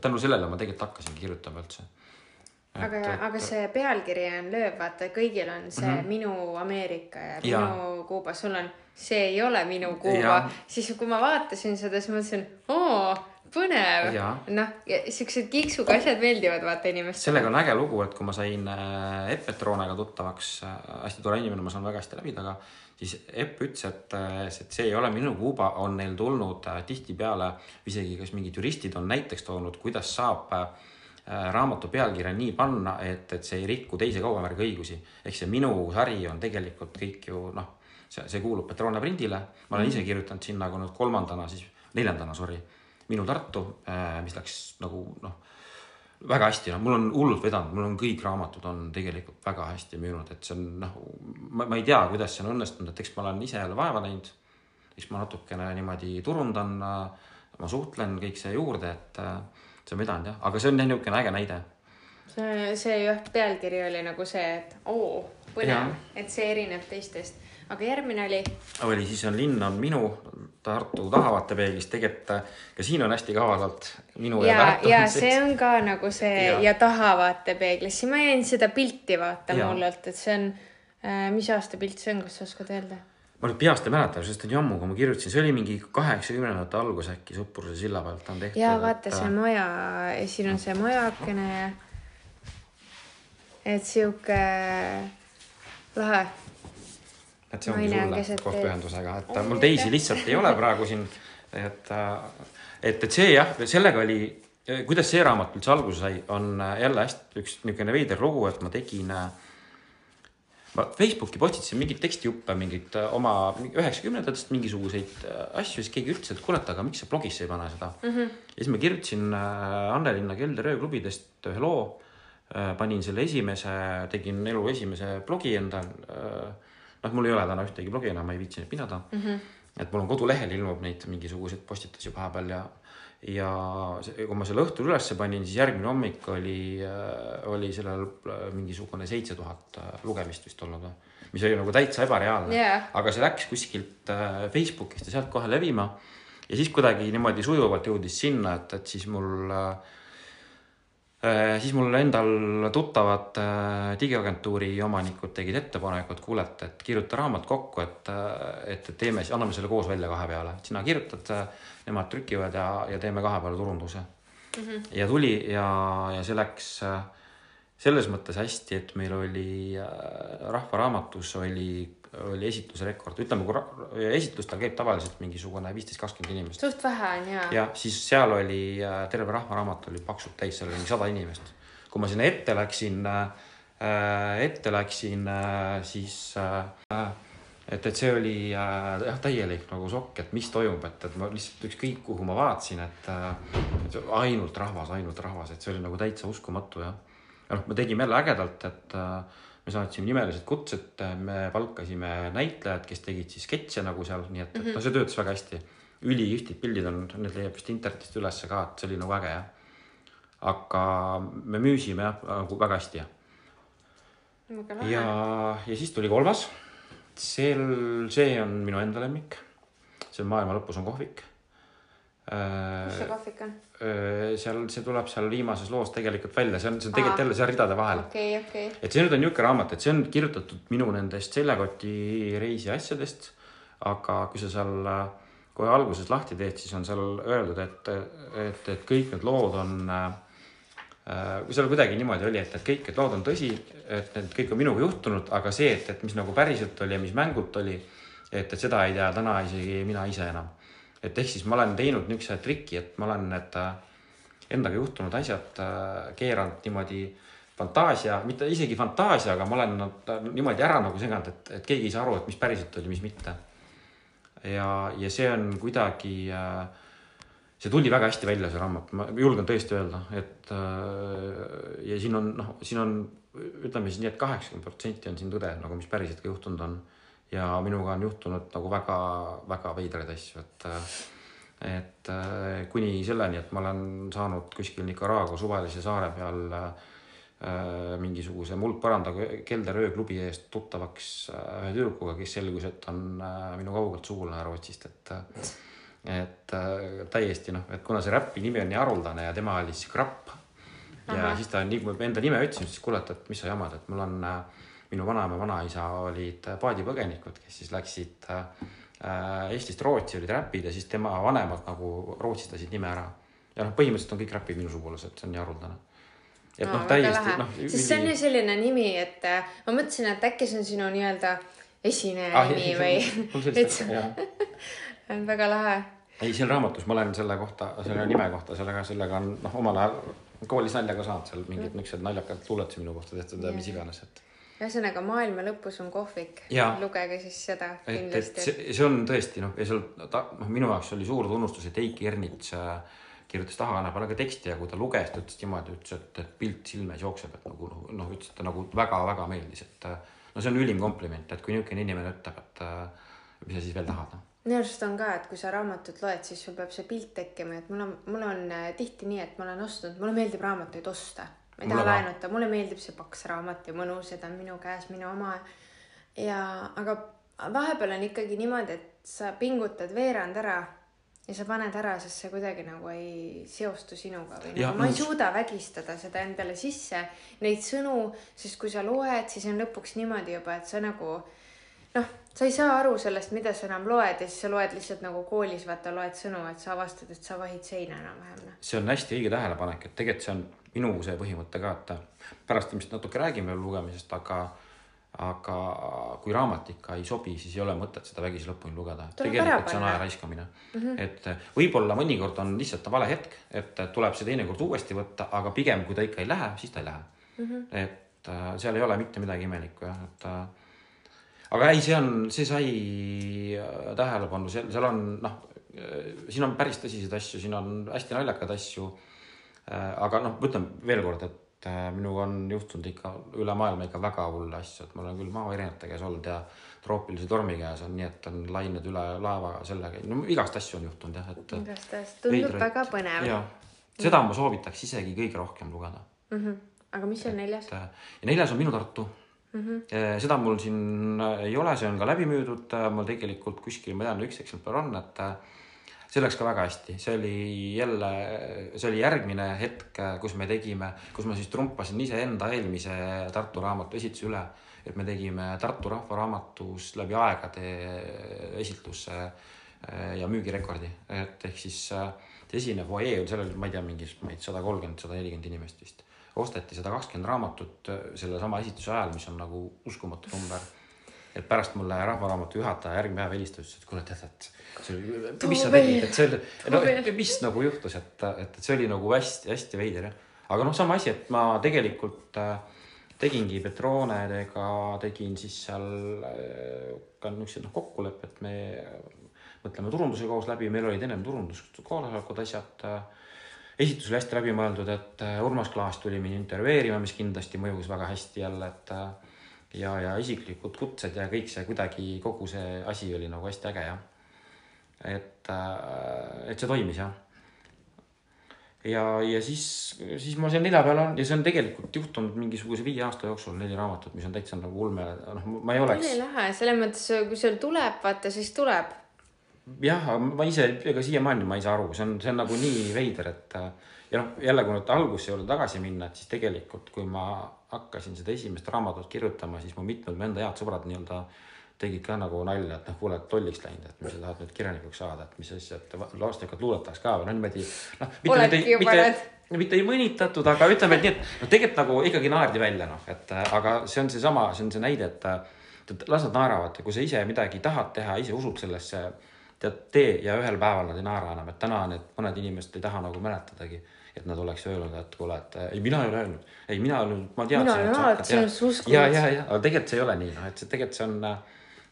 tänu sellele ma tegelikult hakkasingi kirjutama üldse. aga, aga see pealkiri on lööv, vaata, kõigil on see mm -hmm. minu Ameerika ja, ja minu Kuuba, sul on see ei ole minu Kuuba, siis kui ma vaatasin seda, siis mõtlesin, oo põnev. noh, siuksed kiksuga asjad meeldivad vaata inimestele. sellega on äge lugu, et kui ma sain äh, Epp Petroonega tuttavaks äh,, hästi tore inimene, ma saan väga hästi läbi temaga siis Epp ütles, et, et see ei ole minu Kuuba, on neil tulnud äh, tihtipeale, isegi kas mingid juristid on näiteks toonud, kuidas saab äh, raamatu pealkirja nii panna, et, et see ei riku teise kaubamärgi õigusi. ehk see minu sari on tegelikult kõik ju noh, see, see kuulub Petrone prindile, ma olen ise mhm. kirjutanud sinna nagu nüüd kolmandana, siis neljandana, sorry, minu Tartu, äh, mis läks nagu noh väga hästi, noh, mul on hullult vedanud, mul on kõik raamatud on tegelikult väga hästi müünud, et see on noh, ma, ma ei tea, kuidas see on õnnestunud, et eks ma olen ise jälle vaeva näinud. eks ma natukene niimoodi turundan, ma suhtlen kõik see juurde, et see on vedanud jah, aga see on jah niisugune äge näide. see, see jah, pealkiri oli nagu see, et oo, põnev, et see erineb teistest aga järgmine oli? oli, siis on Linn on minu, Tartu tahavaatepeeglis, tegelikult ka siin on hästi kavalalt minu ja, ja Tartu. ja see on ka nagu see ja, ja tahavaatepeeglis, siin ma jäin seda pilti vaatama hullult, et see on äh,, mis aasta pilt see on, kas sa oskad öelda? ma nüüd peast ei mäleta, sest on ju ammu, kui ma kirjutasin, see oli mingi kaheksakümnendate algus äkki Suppruse silla pealt on tehtud. ja vaata et... see maja, siin on see majakene ja et sihuke lahe et see ongi sulle koos pühendusega, et mul teisi lihtsalt ei ole praegu siin. et, et, et see jah, sellega oli, kuidas see raamat üldse alguse sai, on jälle hästi üks niisugune veider lugu, et ma tegin. ma Facebooki postitasin mingeid tekstijuppe, mingeid oma üheksakümnendatest mingisuguseid asju, siis keegi ütles, et et aga miks sa blogisse ei pane seda mm. -hmm. ja siis ma kirjutasin Annelinna Kelder ööklubidest ühe loo. panin selle esimese, tegin elu esimese blogi endal noh, mul ei ole täna ühtegi blogi enam, ma ei viitsi neid pidada mm. -hmm. et mul on kodulehel ilmub neid mingisuguseid postitusi vahepeal ja, ja kui ma selle õhtul ülesse panin, siis järgmine hommik oli, äh, oli sellel äh, mingisugune seitse tuhat äh, lugemist vist olnud või mis oli nagu täitsa ebareaalne yeah., aga see läks kuskilt Facebookist ja sealt kohe levima. ja siis kuidagi niimoodi sujuvalt jõudis sinna, et, et siis mul Äh, siis mul endal tuttavad äh, digiagentuuri omanikud tegid ettepaneku, et kuule, et, et kirjuta raamat kokku, et, äh, et, et teeme, anname selle koos välja kahe peale, sina kirjutad, nemad trükivad ja, ja teeme kahe peale turunduse mm. -hmm. ja tuli ja, ja see läks selles mõttes hästi, et meil oli Rahva Raamatus oli oli esitlusrekord, ütleme, kui esitlustel käib tavaliselt mingisugune viisteist, kakskümmend inimest. suht vähe on ja. ja siis seal oli terve Rahvaraamat oli paksult täis, seal oli mingi sada inimest. kui ma sinna ette läksin äh,, ette läksin äh,, siis äh, et, et see oli äh, jah, täielik nagu šokk, et mis toimub, et, et ma lihtsalt ükskõik kuhu ma vaatasin, et, et ainult rahvas, ainult rahvas, et see oli nagu täitsa uskumatu ja. ja noh, me tegime jälle ägedalt, et äh, me saatsime nimelised kutsed, me palkasime näitlejad, kes tegid siis sketše nagu seal, nii et mm, -hmm. et noh, see töötas väga hästi. ülikihvtid pildid on, need leiab vist internetist ülesse ka, et see oli nagu äge jah. aga me müüsime jah nagu väga hästi jah. ja, ja siis tuli kolmas. sel, see on minu enda lemmik. see on Maailma lõpus on kohvik kus see kohvik on? seal, see tuleb seal viimases loos tegelikult välja, see on, see on tegelikult jälle seal ridade vahel. okei okay,, okei okay.. et see nüüd on niisugune raamat, et see on kirjutatud minu nendest seljakoti reisi asjadest. aga kui sa seal kohe alguses lahti teed, siis on seal öeldud, et, et, et kõik need lood on äh, kui seal kuidagi niimoodi oli, et, et kõik need lood on tõsi, et need kõik on minuga juhtunud, aga see, et, et mis nagu päriselt oli ja mis mängult oli, et, et seda ei tea täna isegi mina ise enam. Et ehk siis ma olen teinud niisuguse triki, et ma olen need äh, endaga juhtunud asjad äh, keeranud niimoodi fantaasia, mitte isegi fantaasia, aga ma olen nad niimoodi ära nagu seganud, et, et keegi ei saa aru, et mis päriselt oli, mis mitte. ja, ja see on kuidagi äh, see tuli väga hästi välja, see raamat, ma julgen tõesti öelda, et äh, ja siin on noh, siin on ütleme siis nii et, et kaheksakümmend protsenti on siin tõde nagu, mis päriselt ka juhtunud on. Ja minuga on juhtunud nagu väga-väga veidraid asju, et et äh, kuni selleni, et ma olen saanud kuskil Nicaragua suvalise saare peal äh, mingisuguse muldpõranda kelderööklubi eest tuttavaks ühe tüdrukuga, kes selgus, et on minu kaugelt sugulane Rootsist, et et äh, täiesti noh, et kuna see räpi nimi on nii haruldane ja tema oli siis Krapp. ja Aha. siis ta nii kui ma enda nime ütlesin, siis kuule, et, et mis sa jamad, et mul on äh, minu vanaema, vanaisa olid paadipõgenikud, kes siis läksid äh, Eestist Rootsi, olid räpid ja siis tema vanemad nagu rootsistasid nime ära. ja noh, põhimõtteliselt on kõik räpid minu sugulased, see on nii haruldane et no, noh, täiesti noh. sest see on ju selline nimi, et äh, ma mõtlesin, et äkki see on sinu nii-öelda esineja ah, nimi või. on väga lahe ei, siin raamatus ma olen selle kohta, selle nime kohta, sellega, sellega on noh, omal ajal koolis nalja ka saanud seal mingid mm. niisugused naljakad luuletusi minu kohta tehtud ja mis iganes, et. Ühesõnaga maailma lõpus on kohvik. lugege siis seda kindlasti. See, see on tõesti noh, ja seal ta noh, minu jaoks oli suur tunnustus, et Eiki Ernits äh, kirjutas ka teksti ja kui ta luges, ta ütles niimoodi, ütles, et, et pilt silme ees jookseb, et nagu noh, ütles, et ta nagu väga-väga meeldis, et äh, no see on ülim kompliment, et kui niisugune inimene ütleb, et äh, mis sa siis veel tahad, noh minu arust on ka, et kui sa raamatut loed, siis sul peab see pilt tekkima, et mul on, mul on äh, tihti nii, et ma olen ostnud, mulle meeldib raamatuid osta. Ma ei taha laenuta, mulle meeldib see paks raamat ja mõnus ja ta on minu käes, minu oma. ja, aga vahepeal on ikkagi niimoodi, et sa pingutad veerand ära ja sa paned ära, sest see kuidagi nagu ei seostu sinuga või nagu ma ei suuda vägistada seda endale sisse, neid sõnu, sest kui sa loed, siis on lõpuks niimoodi juba, et sa nagu noh sa ei saa aru sellest, mida sa enam loed ja siis sa loed lihtsalt nagu koolis, vaata, loed sõnu, et sa avastad, et sa vahid seina enam-vähem. Noh. see on hästi õige tähelepanek, et tegelikult see on minu see põhimõte ka, et pärast ilmselt natuke räägime lugemisest, aga aga kui raamat ikka ei sobi, siis ei ole mõtet seda vägisi lõpuni lugeda. tegelikult see on aja raiskamine mm. -hmm. et võib-olla mõnikord on lihtsalt vale hetk, et tuleb see teinekord uuesti võtta, aga pigem kui ta ikka ei lähe, siis ta ei lähe mm. -hmm. et äh, seal ei ole mitte midagi imelikku jah, et äh, aga ei, see on, see sai äh, tähelepanu, seal, seal on noh, äh, siin on päris tõsiseid asju, siin on hästi naljakaid asju. Äh, aga noh, ütlen veel kord, et minuga on juhtunud ikka üle maailma ikka väga hulle asju, et ma olen küll maavärinate käes olnud ja troopilise tormi käes on nii, et on lained üle laeva sellega, no igast asju on juhtunud jah, et. igast asju, tundub veidrat, väga põnev. seda ma soovitaks isegi kõige rohkem lugeda mm. -hmm. aga mis on neljas? ja neljas on Minu Tartu mm. -hmm. seda mul siin äh, ei ole, see on ka läbi müüdud, äh, mul tegelikult kuskil, ma tean, üks eksemplar on, et see läks ka väga hästi, see oli jälle, see oli järgmine hetk, kus me tegime, kus ma siis trumpasin iseenda eelmise Tartu raamatu esituse üle. et me tegime Tartu Rahva Raamatus läbi aegade esitlusse ja müügirekordi, et ehk siis see esine fuajee oli, seal oli, ma ei tea, mingi, ma ei tea, sada kolmkümmend, sada nelikümmend inimest vist osteti sada kakskümmend raamatut äh, sellesama esituse ajal, mis on nagu uskumatu number. et pärast mulle Rahva Raamatu juhataja järgmine päev helistas, ütles, et kuule, tead, et see mis sa tegid, et see oli, no mis nagu juhtus, et, et, et see oli nagu hästi-hästi veider jah. aga noh, sama asi, et ma tegelikult äh, tegingi Petronedega, tegin siis seal äh, ka niisugused noh, kokkulepped, me mõtleme turunduse koos läbi, meil olid ennem turunduskoosolekud, asjad äh, esitus oli hästi läbimõeldud, et äh, Urmas Klaas tuli mind intervjueerima, mis kindlasti mõjus väga hästi jälle, et äh, ja, ja isiklikud kutsed ja kõik see kuidagi, kogu see asi oli nagu hästi äge jah. et, äh, et see toimis jah. ja, ja siis, siis ma seal nelja peal on ja see on tegelikult juhtunud mingisuguse viie aasta jooksul neli raamatut, mis on täitsa nagu ulme, noh, ma ei oleks. ülilahe, selles mõttes, kui sul tuleb, vaata siis tuleb jah, aga ma ise, ega siiamaani ma ei saa aru, see on, see on nagu nii veider, et ja noh, jälle kui nüüd alguse juurde tagasi minna, et siis tegelikult, kui ma hakkasin seda esimest raamatut kirjutama, siis mu mitmed mu enda head sõbrad nii-öelda tegid ka nagu nalja, et noh, kuule, et tolliks läinud, et mis sa tahad nüüd kirjanikuks saada, et mis asja, et lastekaid luuletaks ka või noh, niimoodi. noh, mitte nüüd ei, mitte, ei mõnitatud, aga ütleme, et nii, et noh, tegelikult nagu ikkagi naerdi välja noh, et äh, aga see on seesama, see on see näide, et äh, tead, las nad naeravad kui sa ise midagi tahad teha, ise usud sellesse, tead, tee ja ühel päeval nad ei naera enam, et täna need mõned inimesed ei taha nagu mäletadagi, et nad oleks öelnud, et kuule, et äh, ei, mina ei ole öelnud, ei, mina öelnud, ma teadsin. Mina olen alati sinusse uskunud. ja, ja, ja, aga tegelikult see ei ole nii noh, et see tegelikult see on,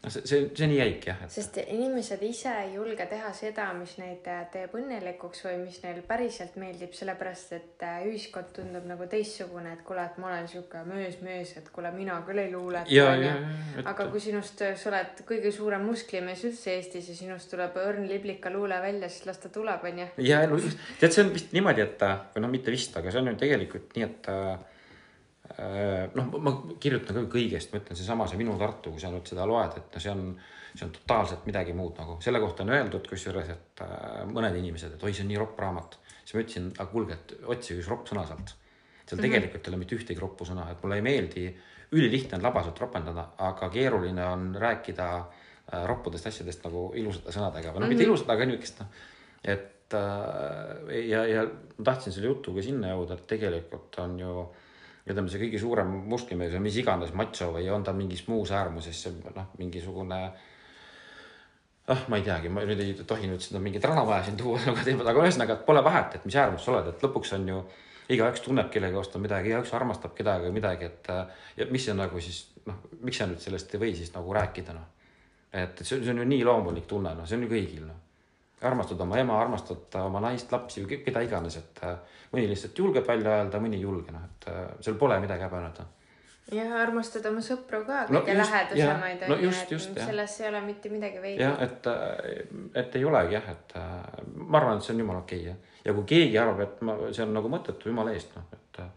noh, see, see, see nii jäik jah, et sest inimesed ise ei julge teha seda, mis neid äh, teeb õnnelikuks või mis neil päriselt meeldib, sellepärast et äh, ühiskond tundub nagu teistsugune, et kuule, et ma olen sihuke möös-möös, et kuule, mina küll ei luuleta. et aga kui sinust, sa oled kõige suurem musklimees üldse Eestis ja sinust tuleb õrn liblika luule välja, siis las ta tuleb, onju. ja tead, see on vist niimoodi, et või noh, mitte vist, aga see on ju tegelikult nii, et äh, noh, ma kirjutan ka kõigest, ma ütlen seesama, see Minu Tartu, kui sa nüüd seda loed, et no see on, see on totaalselt midagi muud nagu selle kohta on öeldud kusjuures, et äh, mõned inimesed, et oi, see on nii ropp raamat. siis ma ütlesin, aga kuulge, et otsige üks ropp sõna sealt. seal tegelikult ei ole mitte ühtegi roppu sõna, et mulle ei meeldi, ülilihtne on labaselt ropendada, aga keeruline on rääkida äh, roppudest asjadest nagu ilusate sõnadega või noh, mitte ilusad, aga niisugust noh, et äh, ja, ja ma tahtsin selle jutuga sinna jõuda, et tegelikult on ju ütleme, see kõige suurem musklimees või mis iganes macho või on ta mingis muus äärmuses, noh, mingisugune ah, ma ei teagi, ma nüüd ei tohi nüüd seda mingit ranamaja siin tuua aga ühesõnaga, et pole vahet, et mis äärmus sa oled, et lõpuks on ju igaüks tunneb kellegi vastu midagi, igaüks armastab kedagi või midagi, et ja mis see nagu siis noh, miks sa nüüd sellest ei või siis nagu rääkida noh. et see, see on ju nii loomulik tunne, noh, see on ju kõigil noh. Armastad oma ema, armastad oma naist, lapsi või keda iganes, et äh, mõni lihtsalt julgeb välja öelda, mõni ei julge, noh, et äh, seal pole midagi häbeneda. jah, armastad oma sõpru ka, No kõige just, lähedasemaid just, just, et jah. selles ei ole mitte midagi veidi. jah, et, et ei olegi jah, et äh, ma arvan, et see on jumala okei okay, jah. ja kui keegi arvab, et ma, see on nagu mõttetu jumala eest, noh, et äh,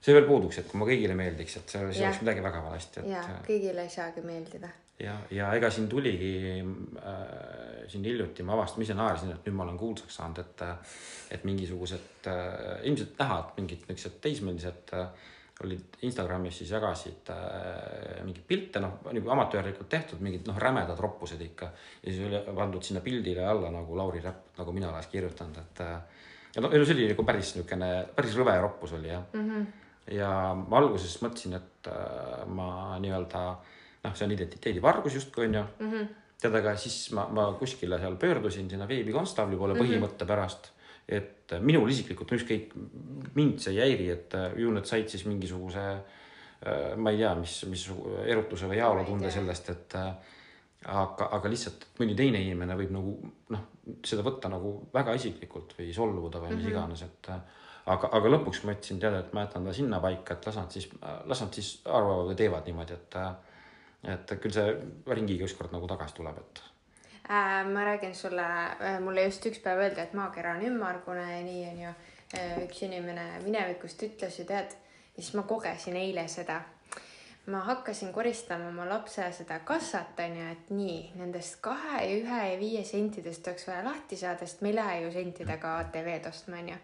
see veel puuduks, et kui ma kõigile meeldiks, et see, see oleks midagi väga valesti, et ja äh, kõigile ei saagi meeldida. ja, ja ega siin tuligi äh, siin hiljuti ma avastasin, ma ise naersin, et nüüd ma olen kuulsaks saanud, et et mingisugused äh, ilmselt näha, et mingid niisugused teismelised äh, olid Instagramis siis jagasid äh, mingeid pilte, noh nagu amatöörlikult tehtud mingid noh, rämedad roppused ikka ja siis oli pandud sinna pildile alla nagu Lauri Räpp, nagu mina oleks kirjutanud, et äh, ja no see oli nagu päris niisugune päris rõve roppus oli jah mm. -hmm. ja ma alguses mõtlesin, et äh, ma nii-öelda noh, see on identiteedivargus justkui onju mm -hmm. tead, aga siis ma, ma kuskile seal pöördusin sinna veebikonstaabli poole mm -hmm. põhimõtte pärast, et minul isiklikult on ükskõik, mind see ei häiri, et äh, ju nad said siis mingisuguse äh, ma ei tea, mis, mis erutuse või heaolutunde sellest, et äh, aga, aga lihtsalt mõni teine inimene võib nagu noh, seda võtta nagu väga isiklikult või solvuda või mis mm -hmm. iganes, et aga, aga lõpuks ma ütlesin, tead, et ma jätan ta sinnapaika, et las nad siis, las nad siis arvavad või teevad niimoodi, et et küll see ringiga ükskord nagu tagasi tuleb, et Äh, ma räägin sulle, mulle just üks päev öeldi, et maakera on ümmargune ja nii onju. üks inimene minevikust ütles ju tead, siis ma kogesin eile seda. ma hakkasin koristama oma lapse seda kassat onju, et nii nendest kahe ja ühe ja viie sentidest oleks vaja lahti saada, sest me ei lähe ju sentidega ATV-d ostma onju.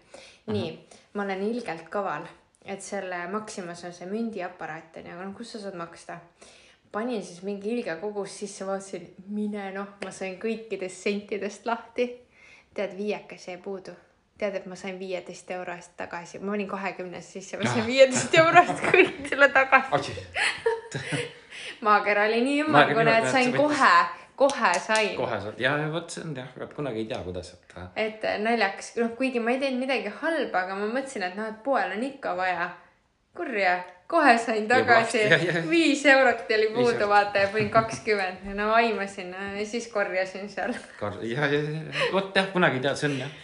nii, ma olen ilgelt kaval, et selle Maximas on see mündiaparaat onju, aga noh, kus sa saad maksta panin siis mingi ilge kogus sisse, vaatasin, mine noh, ma sain kõikidest sentidest lahti. tead, viiekas jäi puudu. tead, et ma sain viieteist euro eest tagasi, ma panin kahekümnest sisse, ma sain viieteist euro eest kõik selle tagasi. maakera oli nii ümmargune, et sain kohe, kohe sain. kohe saad ja, ja vot see on jah, kunagi ei tea, kuidas, et äh, et naljakas, noh, kuigi ma ei teinud midagi halba, aga ma mõtlesin, et noh, et poel on ikka vaja. kurja, kohe sain tagasi viis eurot oli puudu, vaata ja panin kakskümmend, no aimasin ja siis korjasin seal. ja, ja, ja vot jah, kunagi ei tea, see on jah.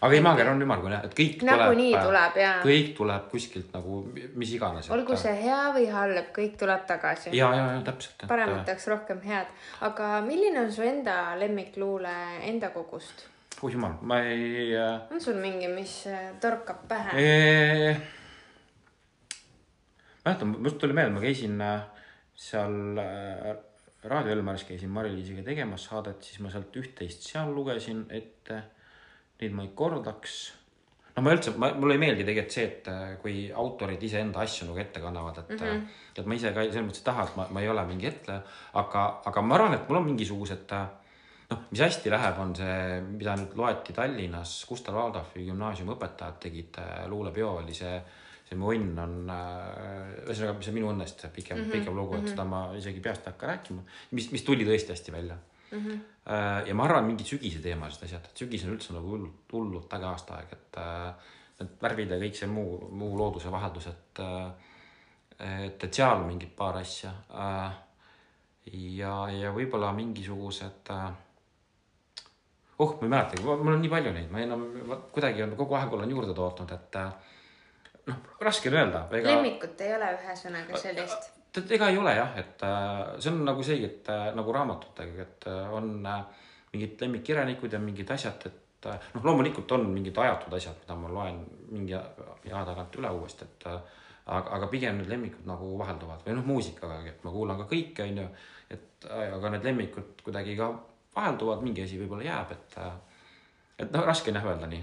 aga ei, maaker on ümmargune et kõik Nagunii tuleb, tuleb, jaa. kõik tuleb kuskilt nagu mis iganes. olgu see hea või halb, kõik tuleb tagasi. ja, ja, ja täpselt. paremat tahaks rohkem head, aga milline on su enda lemmikluule enda kogust? oh jumal, ma ei äh, on sul mingi, mis äh, torkab pähe? Mäletan, must tuli meelde, ma käisin äh, seal äh, Raadio Elmaris käisin Mari-Liisiga tegemas saadet, siis ma sealt üht-teist seal lugesin ette. Neid ma ei kordaks. no ma üldse, ma, mulle ei meeldi tegelikult see, et äh, kui autorid iseenda asju nagu ette kannavad, et mm, -hmm. et ma ise ka selles mõttes ei taha, et ma, ma ei ole mingi etleja, aga, aga ma arvan, et mul on mingisugused äh, noh, mis hästi läheb, on see, mida nüüd loeti Tallinnas, Gustav Adolfi gümnaasiumi õpetajad tegid äh, luulepeo oli see, see mu õnn on äh,, ühesõnaga, mis on minu õnnest pikem mm, -hmm, pikem lugu mm, -hmm. et seda ma isegi peast ei hakka rääkima, mis, mis tuli tõesti hästi välja mm. -hmm. ja ma arvan, mingid sügise teemalised asjad, et sügis on üldse nagu hullult, hullult äge aastaaeg, et äh, need värvid ja kõik see muu, muu looduse vaheldus, et äh, et, et seal mingid paar asja äh, ja, ja võib-olla mingisugused äh, oh, ma ei mäletagi, mul on nii palju neid, ma enam ma kuidagi on kogu aeg olen juurde tootnud, et äh, noh, raske on öelda. lemmikut ei ole ühesõnaga sellist. tead, ega ei ole jah, et äh, see on nagu see, et äh, nagu raamatutega, et äh, on mingid lemmikkirjanikud ja mingid asjad, et noh, loomulikult on mingid ajatud asjad, mida ma loen mingi aja tagant üle uuesti, et aga, aga pigem need lemmikud nagu vahelduvad või noh, muusikaga, et ma kuulan ka kõike, onju, et aga need lemmikud kuidagi ka vahelduvad, mingi asi võib-olla jääb, et et noh, raske on jah öelda nii.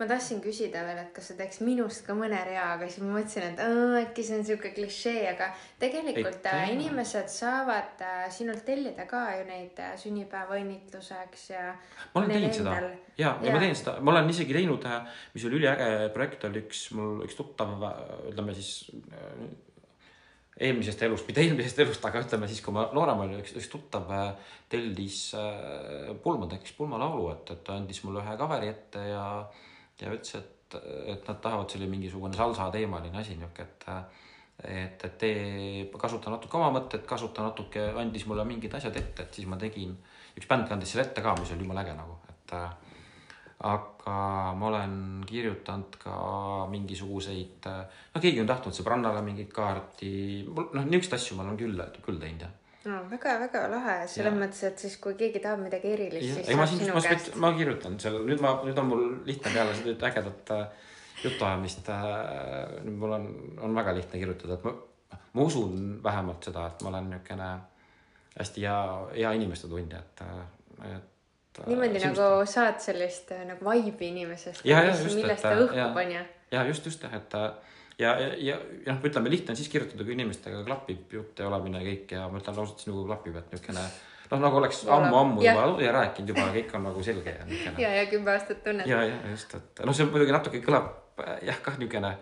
Ma tahtsin küsida veel, et kas sa teeks minust ka mõne rea, aga siis ma mõtlesin, et aa, äkki see on sihuke klišee, aga tegelikult tea. äh, inimesed saavad äh, sinult tellida ka ju neid äh, sünnipäevaõnnitluseks ja. ma olen teinud seda ja, ja Jaa. ma teen seda, ma olen isegi teinud, mis oli üliäge projekt, oli üks mul üks tuttav, ütleme siis äh, eelmisest elust, mitte eelmisest elust, aga ütleme siis, kui ma noorem olin, üks, üks tuttav äh, tellis äh, pulmadeks pulmalaulu, et, et ta andis mulle ühe kaveri ette ja, ja ütles, et, et nad tahavad, see oli mingisugune salsa teemaline asi niuke, et et, et tee, kasuta natuke oma mõtted, kasuta natuke, andis mulle mingid asjad ette, et siis ma tegin, üks bänd kandis selle ette ka, mis oli jumala äge nagu, et aga ma olen kirjutanud ka mingisuguseid, no keegi on tahtnud sõbrannale mingit kaarti, mul noh, niisuguseid asju ma olen küll, küll teinud jah. No väga-väga lahe, selles Jaa. mõttes, et siis kui keegi tahab midagi erilist, siis ei, ma saab sinu ma käest ma kirjutan seal, nüüd ma, nüüd on mul lihtne peale seda ägedat äh, jutuajamist äh,. nüüd mul on, on väga lihtne kirjutada, et ma, ma usun vähemalt seda, et ma olen niisugune hästi hea, hea inimeste tundja, et, et. niimoodi nagu saad sellist äh, nagu vibe'i inimesest, Jaa, jaa, just, millest ta äh, õhku ju. ja just, just jah, et äh, ja, ja, ja ja noh, ütleme lihtne on siis kirjutada, kui inimestega klapib jutt ja olemine ja kõik ja ma ütlen ausalt, sinuga klapib, et niisugune noh, nagu oleks ammu-ammu juba ja rääkinud juba, kõik on nagu selge ja niisugune. ja, ja kümme aastat tunned. ja, ja just, et noh, see muidugi natuke kõlab jah, kah niisugune,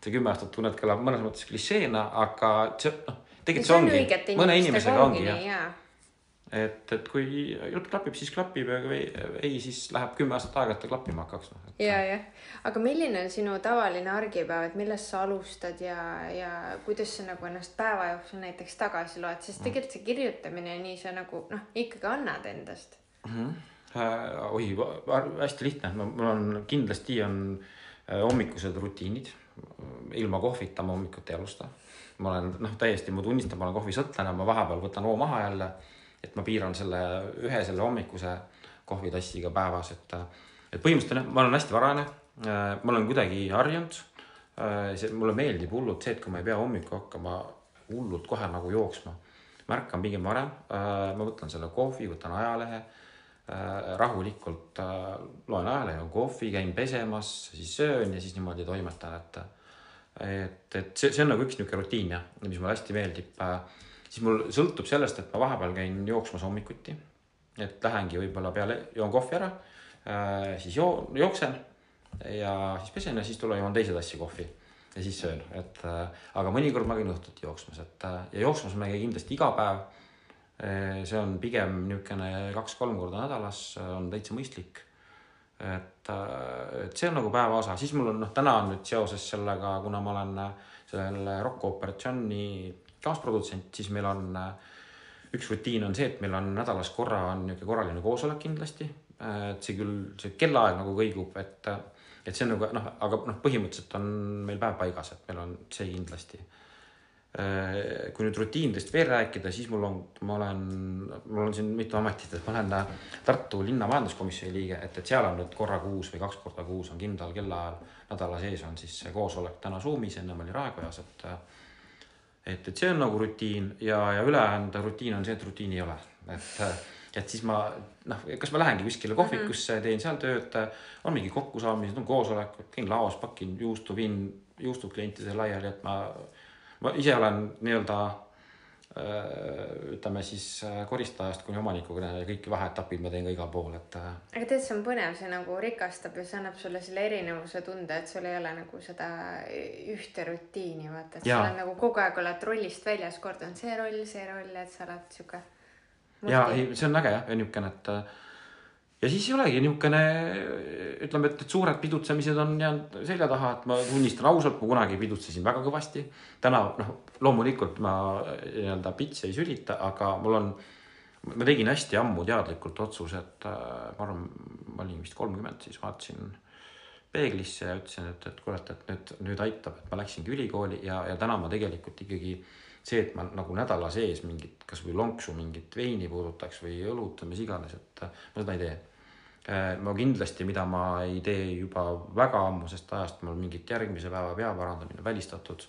see kümme aastat tunned kõlab mõnes mõttes klišeena, aga see noh, tegelikult see ongi, mõne inimesega ongi jah, jaa. et, et kui jutt klapib, siis klapib ja kui ei, siis läheb kümme aastat aega, et ta klappima hakkaks noh. ja, jah, aga milline on sinu tavaline argipäev, et millest sa alustad ja, ja kuidas sa nagu ennast päeva jooksul näiteks tagasi loed, sest tegelikult see kirjutamine ja nii sa nagu noh, ikkagi annad endast. Äh, oi, hästi lihtne, mul on kindlasti on äh, hommikused rutiinid. ilma kohvita ma hommikut ei alusta. ma olen noh, täiesti, ma tunnistan, ma olen kohvisõltlane, ma vahepeal võtan hoo maha jälle. Et ma piiran selle ühe selle hommikuse kohvitassiga päevas, et, et põhimõtteliselt on ma olen hästi varane. ma olen kuidagi harjunud. see, mulle meeldib hullult see, et kui ma ei pea hommikul hakkama hullult kohe nagu jooksma. ma ärkan pigem varem, ma võtan selle kohvi, võtan ajalehe äh, rahulikult äh, loen ajalehe, joon kohvi, käin pesemas, siis söön ja siis niimoodi toimetan, et et, et see, see on nagu üks niisugune rutiin jah, mis mulle hästi meeldib äh,. Siis mul sõltub sellest, et ma vahepeal käin jooksmas hommikuti. et lähengi võib-olla peale, joon kohvi ära äh,, siis joo-, jooksen ja siis pesen ja siis tulen joon teise tassi kohvi ja siis söön, et äh, aga mõnikord ma käin õhtuti jooksmas, et äh, ja jooksmas ma käin kindlasti iga päev see on pigem niisugune kaks-kolm korda nädalas on täitsa mõistlik. et, et see on nagu päeva osa, siis mul on noh, täna on nüüd seoses sellega, kuna ma olen selle Rocco operatsiooni kaasprodutsent, siis meil on üks rutiin on see, et meil on nädalas korra on niisugune korraline koosolek kindlasti. et see küll, see kellaaeg nagu kõigub, et, et see on nagu noh, aga noh, põhimõtteliselt on meil päev paigas, et meil on see kindlasti Äh, kui nüüd rutiinidest veel rääkida, siis mul on, ma olen, mul on siin mitu ametit, et ma olen äh, Tartu linna majanduskomisjoni liige, et, et seal on nüüd korra kuus või kaks korda kuus on kindlal kellaajal nädala sees on siis see koosolek täna Zoomis, ennem oli Raekojas, et et, et see on nagu rutiin ja, ja ülejäänud rutiin on see, et rutiini ei ole, et et siis ma noh, kas ma lähengi kuskile kohvikusse, teen seal tööd, on mingi kokkusaamised, on koosolekud, käin laos, pakin juustu, viin juustud klientidele laiali, et ma ma ise olen nii-öelda ütleme siis äh, koristajast kuni omanikuga ja kõik vaheetapid ma teen ka igal pool, et. äh, aga tead, see on põnev, see nagu rikastab ja see annab sulle selle erinevuse tunde, et sul ei ole nagu seda ühte rutiini, vaata, et Jaa. sa oled nagu kogu aeg oled rollist väljas, kord on see roll, see roll, et sa oled sihuke. ja ei, see on äge jah, ja niisugune, et äh, ja siis ei olegi niisugune, ütleme, et need suured pidutsemised on jäänud selja taha, et ma tunnistan ausalt, ma kunagi pidutsesin väga kõvasti. täna noh, loomulikult ma nii-öelda pitsi ei sülita, aga mul on, ma tegin hästi ammu teadlikult otsuse, et äh, ma arvan, ma olin vist kolmkümmend, siis vaatasin peeglisse ja ütlesin, et, et kurat, et nüüd, nüüd aitab, et ma läksingi ülikooli ja, ja täna ma tegelikult ikkagi see, et ma nagu nädala sees mingit, kasvõi lonksu mingit veini puudutaks või õlut või mis iganes, et äh, ma seda ei tee. ma kindlasti, mida ma ei tee juba väga ammusest ajast, mul mingit järgmise päeva pea parandamine välistatud.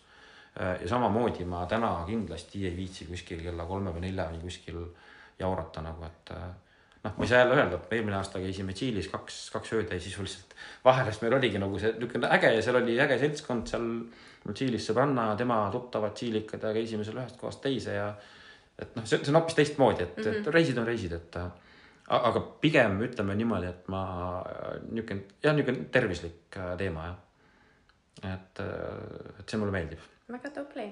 Äh, ja samamoodi ma täna kindlasti ei viitsi kuskil kella kolme või neljani kuskil jaurata nagu, et äh, noh, ma ei saa jälle öelda, et me eelmine aasta käisime Tšiilis kaks, kaks ööd ja sisuliselt vaheldust meil oligi nagu see niisugune äge ja seal oli äge seltskond seal mul Tšiilis sõbranna, tema tuttavad tšiilikad ja käisime seal ühest kohast teise ja et noh, see, see on hoopis teistmoodi, et mm, -hmm. et reisid on reisid, et a- aga pigem ütleme niimoodi, et ma niisugune, jah, niisugune tervislik äh, teema jah. et, äh, et see mulle meeldib. Väga tubli,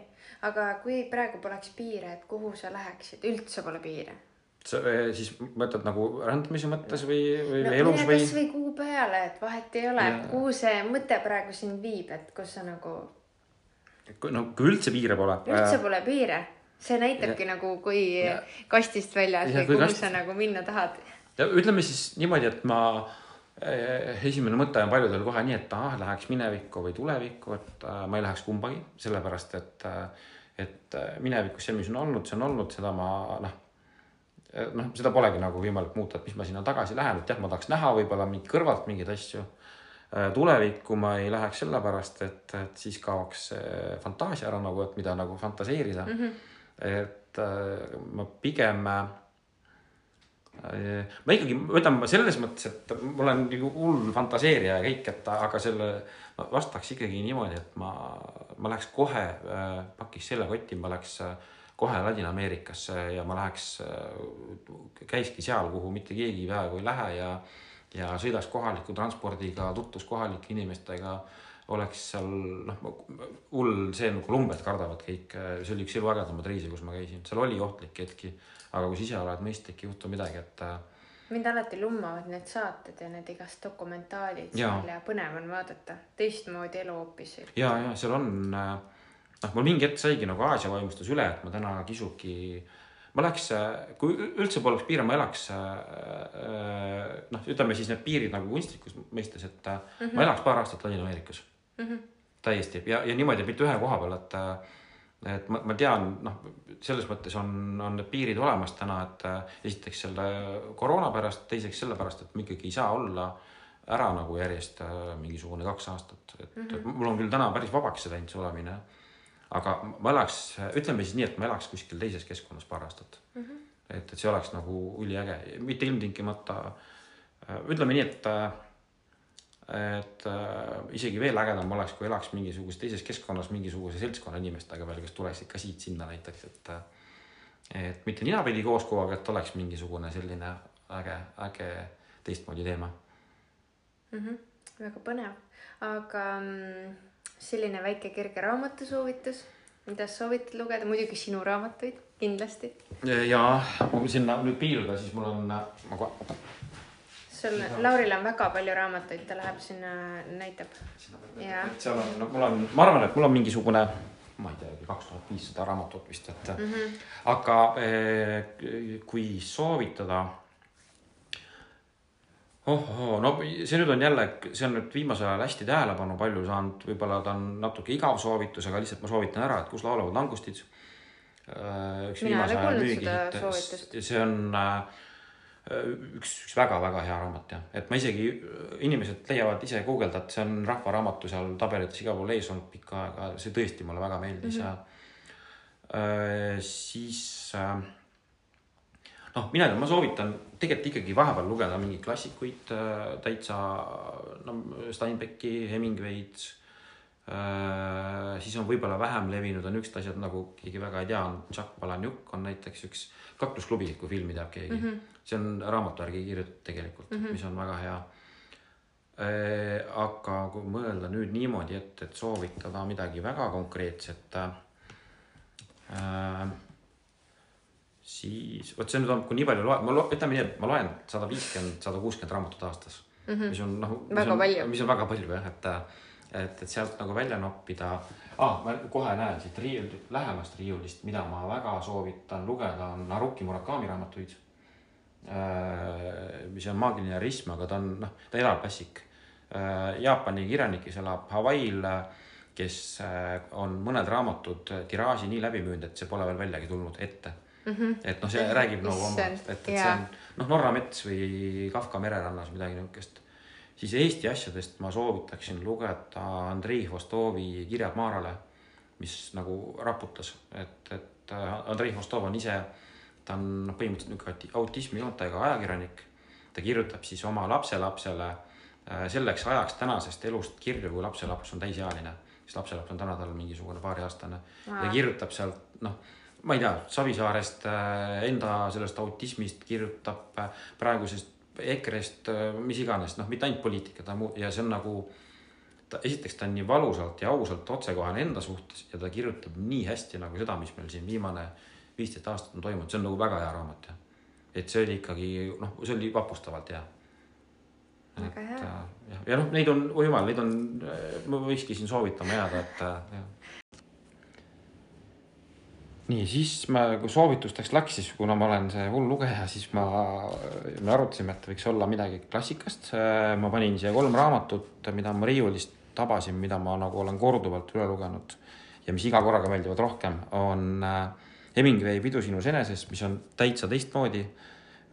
aga kui praegu poleks piire, et kuhu sa läheksid, üldse pole piire? sa eh, siis mõtled nagu rändamise mõttes või, või no elus või? kasvõi kuu peale, et vahet ei ole kuhu see mõte praegu sind viib, et kus sa nagu no kui üldse piire pole. üldse pole piire, see näitabki nagu, kui Ja. kastist väljas Ja või kuhu kast- sa nagu minna tahad. ja ütleme siis niimoodi, et ma eh, esimene mõte on paljudel kohe nii, et ah, läheks minevikku või tulevikku, et äh, ma ei läheks kumbagi, sellepärast et, äh, et äh, minevikus see, mis on olnud, see on olnud, seda ma noh, noh, seda polegi nagu võimalik muuta, et mis ma sinna tagasi lähen, et jah, ma tahaks näha võib-olla mingi kõrvalt mingeid asju. tulevikku ma ei läheks sellepärast, et, et siis kaoks fantaasia ära nagu, et mida nagu fantaseerida mm. -hmm. et äh, ma pigem äh, ma ikkagi, ma selles mõttes, et ma olen nagu hull fantaseerija ja kõik, et aga selle ma vastaks ikkagi niimoodi, et ma, ma läheks kohe, pakiks selle kotti, ma läheks äh, kohe Ladina-Ameerikasse ja ma läheks, käiski seal, kuhu mitte keegi peaaegu ei lähe ja ja sõidaks kohaliku transpordiga, tutvus kohalike inimestega, oleks seal noh, hull see nagu Kolumbiat kardavad kõik, see oli üks elu ägedamaid reise, kus ma käisin, seal oli ohtlikke hetki, aga kui sa ise oled mõistlik, ei juhtu midagi, et äh, mind alati lummavad need saated ja need igast dokumentaalid Jaa. seal ja põnev on vaadata teistmoodi elu hoopis. ja, ja seal on äh, noh, mul mingi hetk saigi nagu Aasia vaimustus üle, et ma täna kisugi, ma läheks, kui üldse poleks piire, ma elaks äh, noh, ütleme siis need piirid nagu kunstlikus mõistes, et mm -hmm. ma elaks paar aastat Ladina-Ameerikas mm. -hmm. täiesti ja, ja niimoodi, mitte ühe koha peal, et et ma, ma tean, noh, selles mõttes on, on need piirid olemas täna, et äh, esiteks selle koroona pärast, teiseks sellepärast, et ma ikkagi ei saa olla ära nagu järjest äh, mingisugune kaks aastat, et mm -hmm. mul on küll täna päris vabaks läinud see olemine aga ma elaks, ütleme siis nii, et ma elaks kuskil teises keskkonnas paar aastat mm. -hmm. et, et see oleks nagu üliäge, mitte ilmtingimata, ütleme nii, et, et äh, isegi veel ägedam oleks, kui elaks mingisuguses teises keskkonnas mingisuguse seltskonna inimestega veel, kes tuleksid ka siit-sinna näiteks, et et mitte ninapidi koos kogu aeg, et oleks mingisugune selline äge, äge teistmoodi teema. mm. -hmm. väga põnev, aga mm, selline väike kerge raamatusoovitus, mida soovitad lugeda, muidugi sinu raamatuid kindlasti. ja kui sinna nüüd piiluda, siis mul on, ma kohe sul, Lauril on väga palju raamatuid, ta läheb sinna, näitab. Seal on, no mul on, ma arvan, et mul on mingisugune, ma ei teagi, kaks tuhat viissada raamatut vist, et mm. -hmm. aga eh, kui soovitada. oh-oh, no see nüüd on jälle, see on nüüd viimasel ajal hästi tähelepanu palju saanud, võib-olla ta on natuke igav soovitus, aga lihtsalt ma soovitan ära, et kus laulavad langustid. üks Mina viimase aja müügihitt see on äh, üks, üks väga-väga hea raamat jah, et ma isegi, inimesed leiavad ise guugeldad, see on Rahva Raamatu seal tabelites igal pool ees olnud pikka aega, see tõesti mulle väga meeldis mm -hmm. ja äh, siis äh, noh, mina tean, ma soovitan tegelikult ikkagi vahepeal lugeda mingeid klassikuid äh, täitsa, no Steinbecki, Hemingway'd Äh, siis on võib-olla vähem levinud on üksed asjad nagu keegi väga ei tea, on Jacques Palahniuk on näiteks üks kaklusklubi, kui filmi teab keegi mm. -hmm. see on raamatu järgi kirjutatud tegelikult mm, -hmm. mis on väga hea Äh, aga kui mõelda nüüd niimoodi, et, et soovitada midagi väga konkreetset äh,, siis vot see nüüd on, kui nii palju loed, ma lo-, ütleme nii, et ma loen sada viiskümmend, sada kuuskümmend raamatut aastas mm, -hmm. mis on noh, mis on väga palju jah, et, et, et sealt nagu välja noppida ah,. ma kohe näen siit riiul, lähemast riiulist, mida ma väga soovitan lugeda, on Haruki Murakami raamatuid Äh, mis on maagiline rism, aga ta on noh, ta elab klassik. Äh, Jaapani kirjanik, kes elab Hawaii'l, kes äh, on mõned raamatud tiraaži nii läbi müünud, et see pole veel väljagi tulnud ette mm. -hmm. et noh, see räägib nagu oma, et, et see on noh, Norra mets või Kafka mererannas midagi niisugust. Siis Eesti asjadest ma soovitaksin lugeda Andrei Vostovi Kirjad Maarale, mis nagu raputas, et, et Andrei Vostov on ise ta on põhimõtteliselt niisugune autismijoontega ajakirjanik. ta kirjutab siis oma lapselapsele äh, selleks ajaks tänasest elust kirju, kui lapselaps on täisealine, siis lapselaps on täna tal mingisugune paariaastane. Ja kirjutab sealt noh, ma ei tea, Savisaarest äh, enda sellest autismist kirjutab äh, praegusest EKRE-st, mis iganes, noh, mitte ainult poliitika, ta muu- ja see on nagu ta esiteks ta on nii valusalt ja ausalt otsekohane enda suhtes ja ta kirjutab nii hästi nagu seda, mis meil siin viimane viisteist aastat on toimunud, see on nagu väga hea raamat jah. et see oli ikkagi noh, see oli vapustavalt hea. väga hea. jah, ja noh, neid on, oi jumal, neid on, ma võikski siin soovitama jääda, et jah nii, siis ma, kui soovitusteks läks, siis kuna ma olen see hull lugeja, siis ma, me arutasime, et võiks olla midagi klassikast. ma panin siia kolm raamatut, mida ma riiulist tabasin, mida ma nagu olen korduvalt üle lugenud ja mis iga korraga meeldivad rohkem, on äh, Hemingway Pidu sinus eneses, mis on täitsa teistmoodi,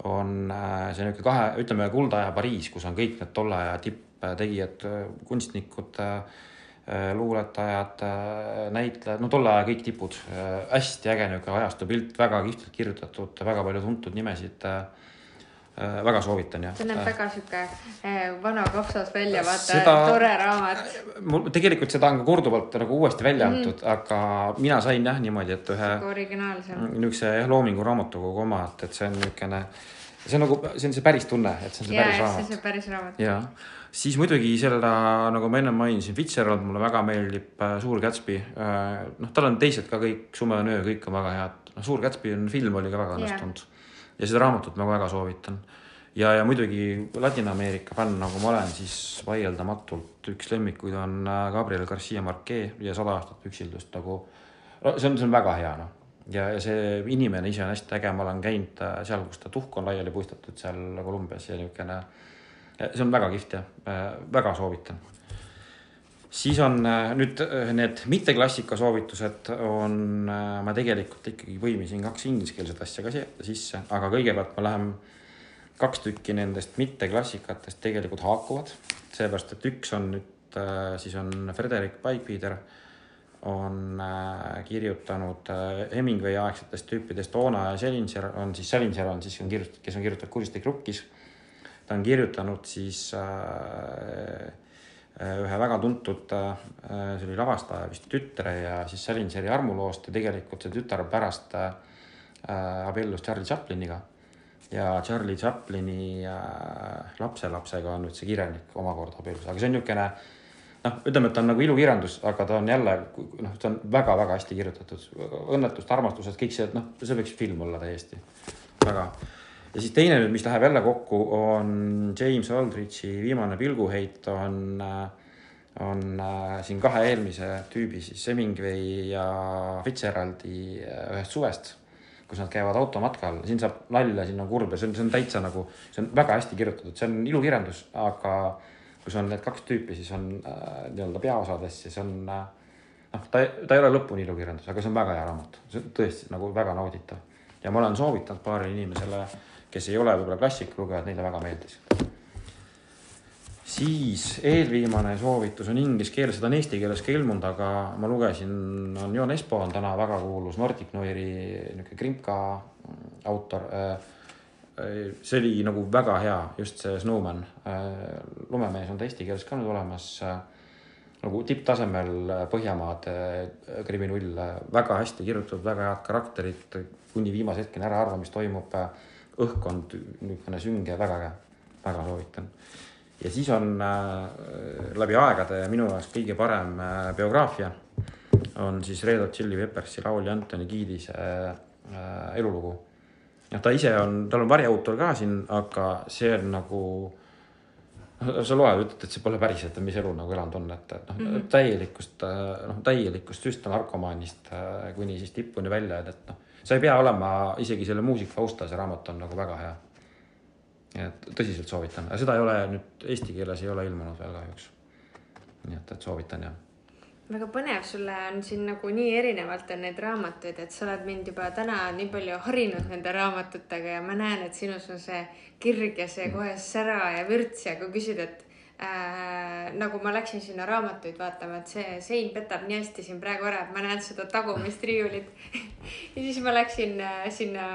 on äh, see niisugune kahe, ütleme kuldaja Pariis, kus on kõik need tolle aja tipptegijad, kunstnikud, äh, luuletajad, äh, näitlejad, no tolle aja kõik tipud. hästi äge niisugune ajastupilt, väga kihvtilt kirjutatud, väga palju tuntud nimesid Äh, väga soovitan jah. see näeb äh. väga sihuke äh, vana kapsas välja, vaata seda, tore raamat. mul tegelikult seda on ka korduvalt nagu uuesti välja mhm. antud mm, -hmm. aga mina sain jah niimoodi, et ühe. niisuguse jah, Loomingu raamatukogu oma, et, et see on niisugune, see on nagu, see on see päris tunne, et see on see ja, päris raamat. see on see päris raamat. jah, siis muidugi selle, nagu ma enne mainisin, Fitzgerald mulle väga meeldib, Suur Gatsby. noh, tal on teised ka kõik, Sume on öö, kõik on väga head. noh, Suur Gatsby on film oli ka väga õnnestunud ja seda raamatut ma väga soovitan. ja, ja muidugi Ladina-Ameerika fänn, nagu ma olen, siis vaieldamatult üks lemmikuid on äh, Gabriel Garcia Marquez ja Sada aastat püksildust nagu. see on, see on väga hea, noh. ja, ja see inimene ise on hästi äge, ma olen käinud äh, seal, kus ta tuhk on laiali puistatud seal Kolumbias ja niisugune. See on väga kihvt jah, äh, väga soovitan. Siis on nüüd need mitteklassika soovitused on, ma tegelikult ikkagi põimisin kaks ingliskeelset asja ka sisse, aga kõigepealt ma lähen, kaks tükki nendest mitteklassikatest tegelikult haakuvad, seepärast et üks on nüüd siis on Frederick Pipeder on kirjutanud Hemingway aegsetest tüüpidest, Oona ja Salinger on siis, Salinger on siis, on kirjutatud, kes on kirjutanud Kuristik rukkis. Ta on kirjutanud siis äh, Äh, ühe väga tuntud, äh, see oli lavastaja vist tütre ja siis Salinseri armuloost ja tegelikult see tütar pärast abiellus Charlie Chapliniga. ja Charlie Chaplini lapselapsega on nüüd see kirjanik omakorda abiellus, aga see on niisugune noh, ütleme, et ta on nagu ilukirjandus, aga ta on jälle noh, ta on väga-väga hästi kirjutatud. õnnetust, armastused, kõik see, et noh, see võiks film olla täiesti, väga ja siis teine nüüd, mis läheb jälle kokku, on James Aldrichi viimane pilguheit on, on äh, siin kahe eelmise tüübi siis Hemingway ja Fitzgeraldi äh, ühest suvest, kus nad käivad automatkal, siin saab nalja, siin on kurb ja see on, see on täitsa nagu, see on väga hästi kirjutatud, see on ilukirjandus, aga kus on need kaks tüüpi, siis on äh, nii-öelda peaosades, siis on äh, noh, ta, ta ei ole lõpuni ilukirjandus, aga see on väga hea raamat, see on tõesti nagu väga nauditav. Ja ma olen soovitanud paarile inimesele äh, kes ei ole võib-olla klassikalugejad, neile väga meeldis. siis eelviimane soovitus on inglise keeles, seda on eesti keeles ka ilmunud, aga ma lugesin, on Jon Espo on täna väga kuulus Nordic Noiri niisugune krimka autor. see oli nagu väga hea, just see Snowman. lumemees on ta eesti keeles ka nüüd olemas. nagu tipptasemel Põhjamaade äh, kriminull, väga hästi kirjutatud, väga head karakterid, kuni viimase hetkeni ära arva, mis toimub. Õhkkond niisugune sünge, väga äge, väga soovitan. ja siis on äh, läbi aegade minu jaoks kõige parem äh, biograafia on siis Red Hot Chili Peppersi laulja Anthony Kiedise äh, elulugu. noh, ta ise on, tal on variautor ka siin, aga see on nagu sa loed, ütled, et see pole päriselt, mis elu nagu elanud on, et, et noh mm -hmm. täielikust, noh täielikust süstlnarkomaanist kuni siis tippuni välja, et, et noh, sa ei pea olema isegi selle muusika fausta, see raamat on nagu väga hea. et tõsiselt soovitan, aga seda ei ole nüüd eesti keeles ei ole ilmunud veel kahjuks. nii et, et soovitan jah väga põnev, sulle on siin nagu nii erinevalt on neid raamatuid, et sa oled mind juba täna nii palju harinud nende raamatutega ja ma näen, et sinus on see kirg ja see kohe sära ja vürts ja kui küsid, et äh, nagu ma läksin sinna raamatuid vaatama, et see sein petab nii hästi siin praegu ära, et ma näen seda tagumist riiulit ja siis ma läksin äh, sinna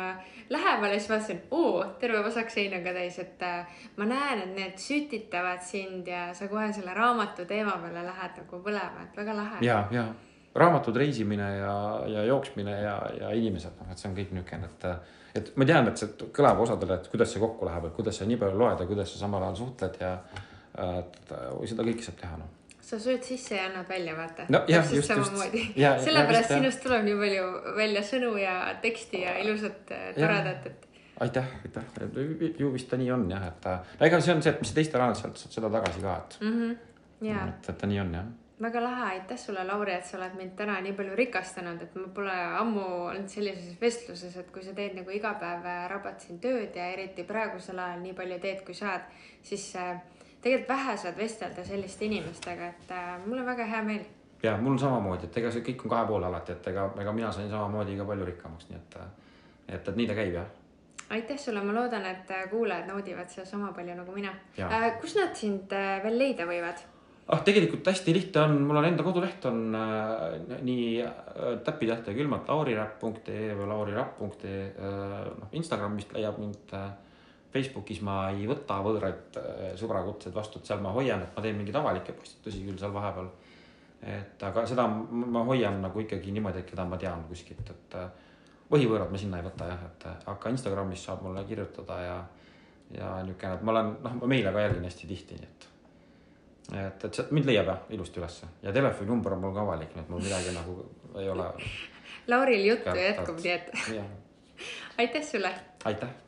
lähemale, siis vaatasin, oo, terve vasak sein on ka täis, et äh, ma näen, et need sütitavad sind ja sa kohe selle raamatu teema peale lähed nagu põlema, et väga lahe. ja, ja raamatud, reisimine ja, ja jooksmine ja, ja inimesed, noh, et see on kõik niisugune, et, et ma tean, et see kõlab osadele, et kuidas see kokku läheb, et kuidas sa nii palju loed ja kuidas sa samal ajal suhtled ja et seda kõike saab teha, noh sa sööd sisse ja annad välja, vaata no,. täpselt samamoodi. sellepärast sinust tuleb nii palju välja sõnu ja teksti ja ilusat äh, toredat, et. aitäh, aitäh, ju vist ta nii on jah, et ega see on see, et mis teiste annad, sealt saad seda tagasi ka, et mm. -hmm. Ja. et, et ta nii on jah väga lahe, aitäh sulle, Lauri, et sa oled mind täna nii palju rikastanud, et ma pole ammu olnud sellises vestluses, et kui sa teed nagu iga päev äh, rabad siin tööd ja eriti praegusel ajal nii palju teed, kui saad, siis äh, tegelikult vähe saad vestelda selliste inimestega, et äh, mul on väga hea meel. ja mul samamoodi, et ega see kõik on kahe poole alati, et ega, ega mina sain samamoodi ka palju rikkamaks, nii et, et, et nii ta käib jah aitäh sulle, ma loodan, et äh, kuulajad naudivad seda sama palju nagu mina. Äh, kus nad sind äh, veel leida võivad? ah, tegelikult hästi lihtne on, mul on enda koduleht on äh, nii äh, täpitähtedega ilmalt lauriräpp.ee või lauriräpp.ee äh,. noh, Instagramist leiab mind äh, Facebookis ma ei võta võõraid äh, sõbrakutseid vastu, et seal ma hoian, et ma teen mingeid avalikke postitusi küll seal vahepeal. et aga seda ma hoian nagu ikkagi niimoodi, et keda ma tean kuskilt, et äh, põhivõõrad ma sinna ei võta jah, et äh, aga Instagramis saab mulle kirjutada ja, ja niisugune, et ma olen, noh, ma meile ka jälgin hästi tihti, nii et et, et see mind leiab jah ilusti ülesse ja telefoninumber on mul ka avalik, nii et mul midagi nagu ei ole. Lauril juttu jätkub, nii et aitäh sulle. aitäh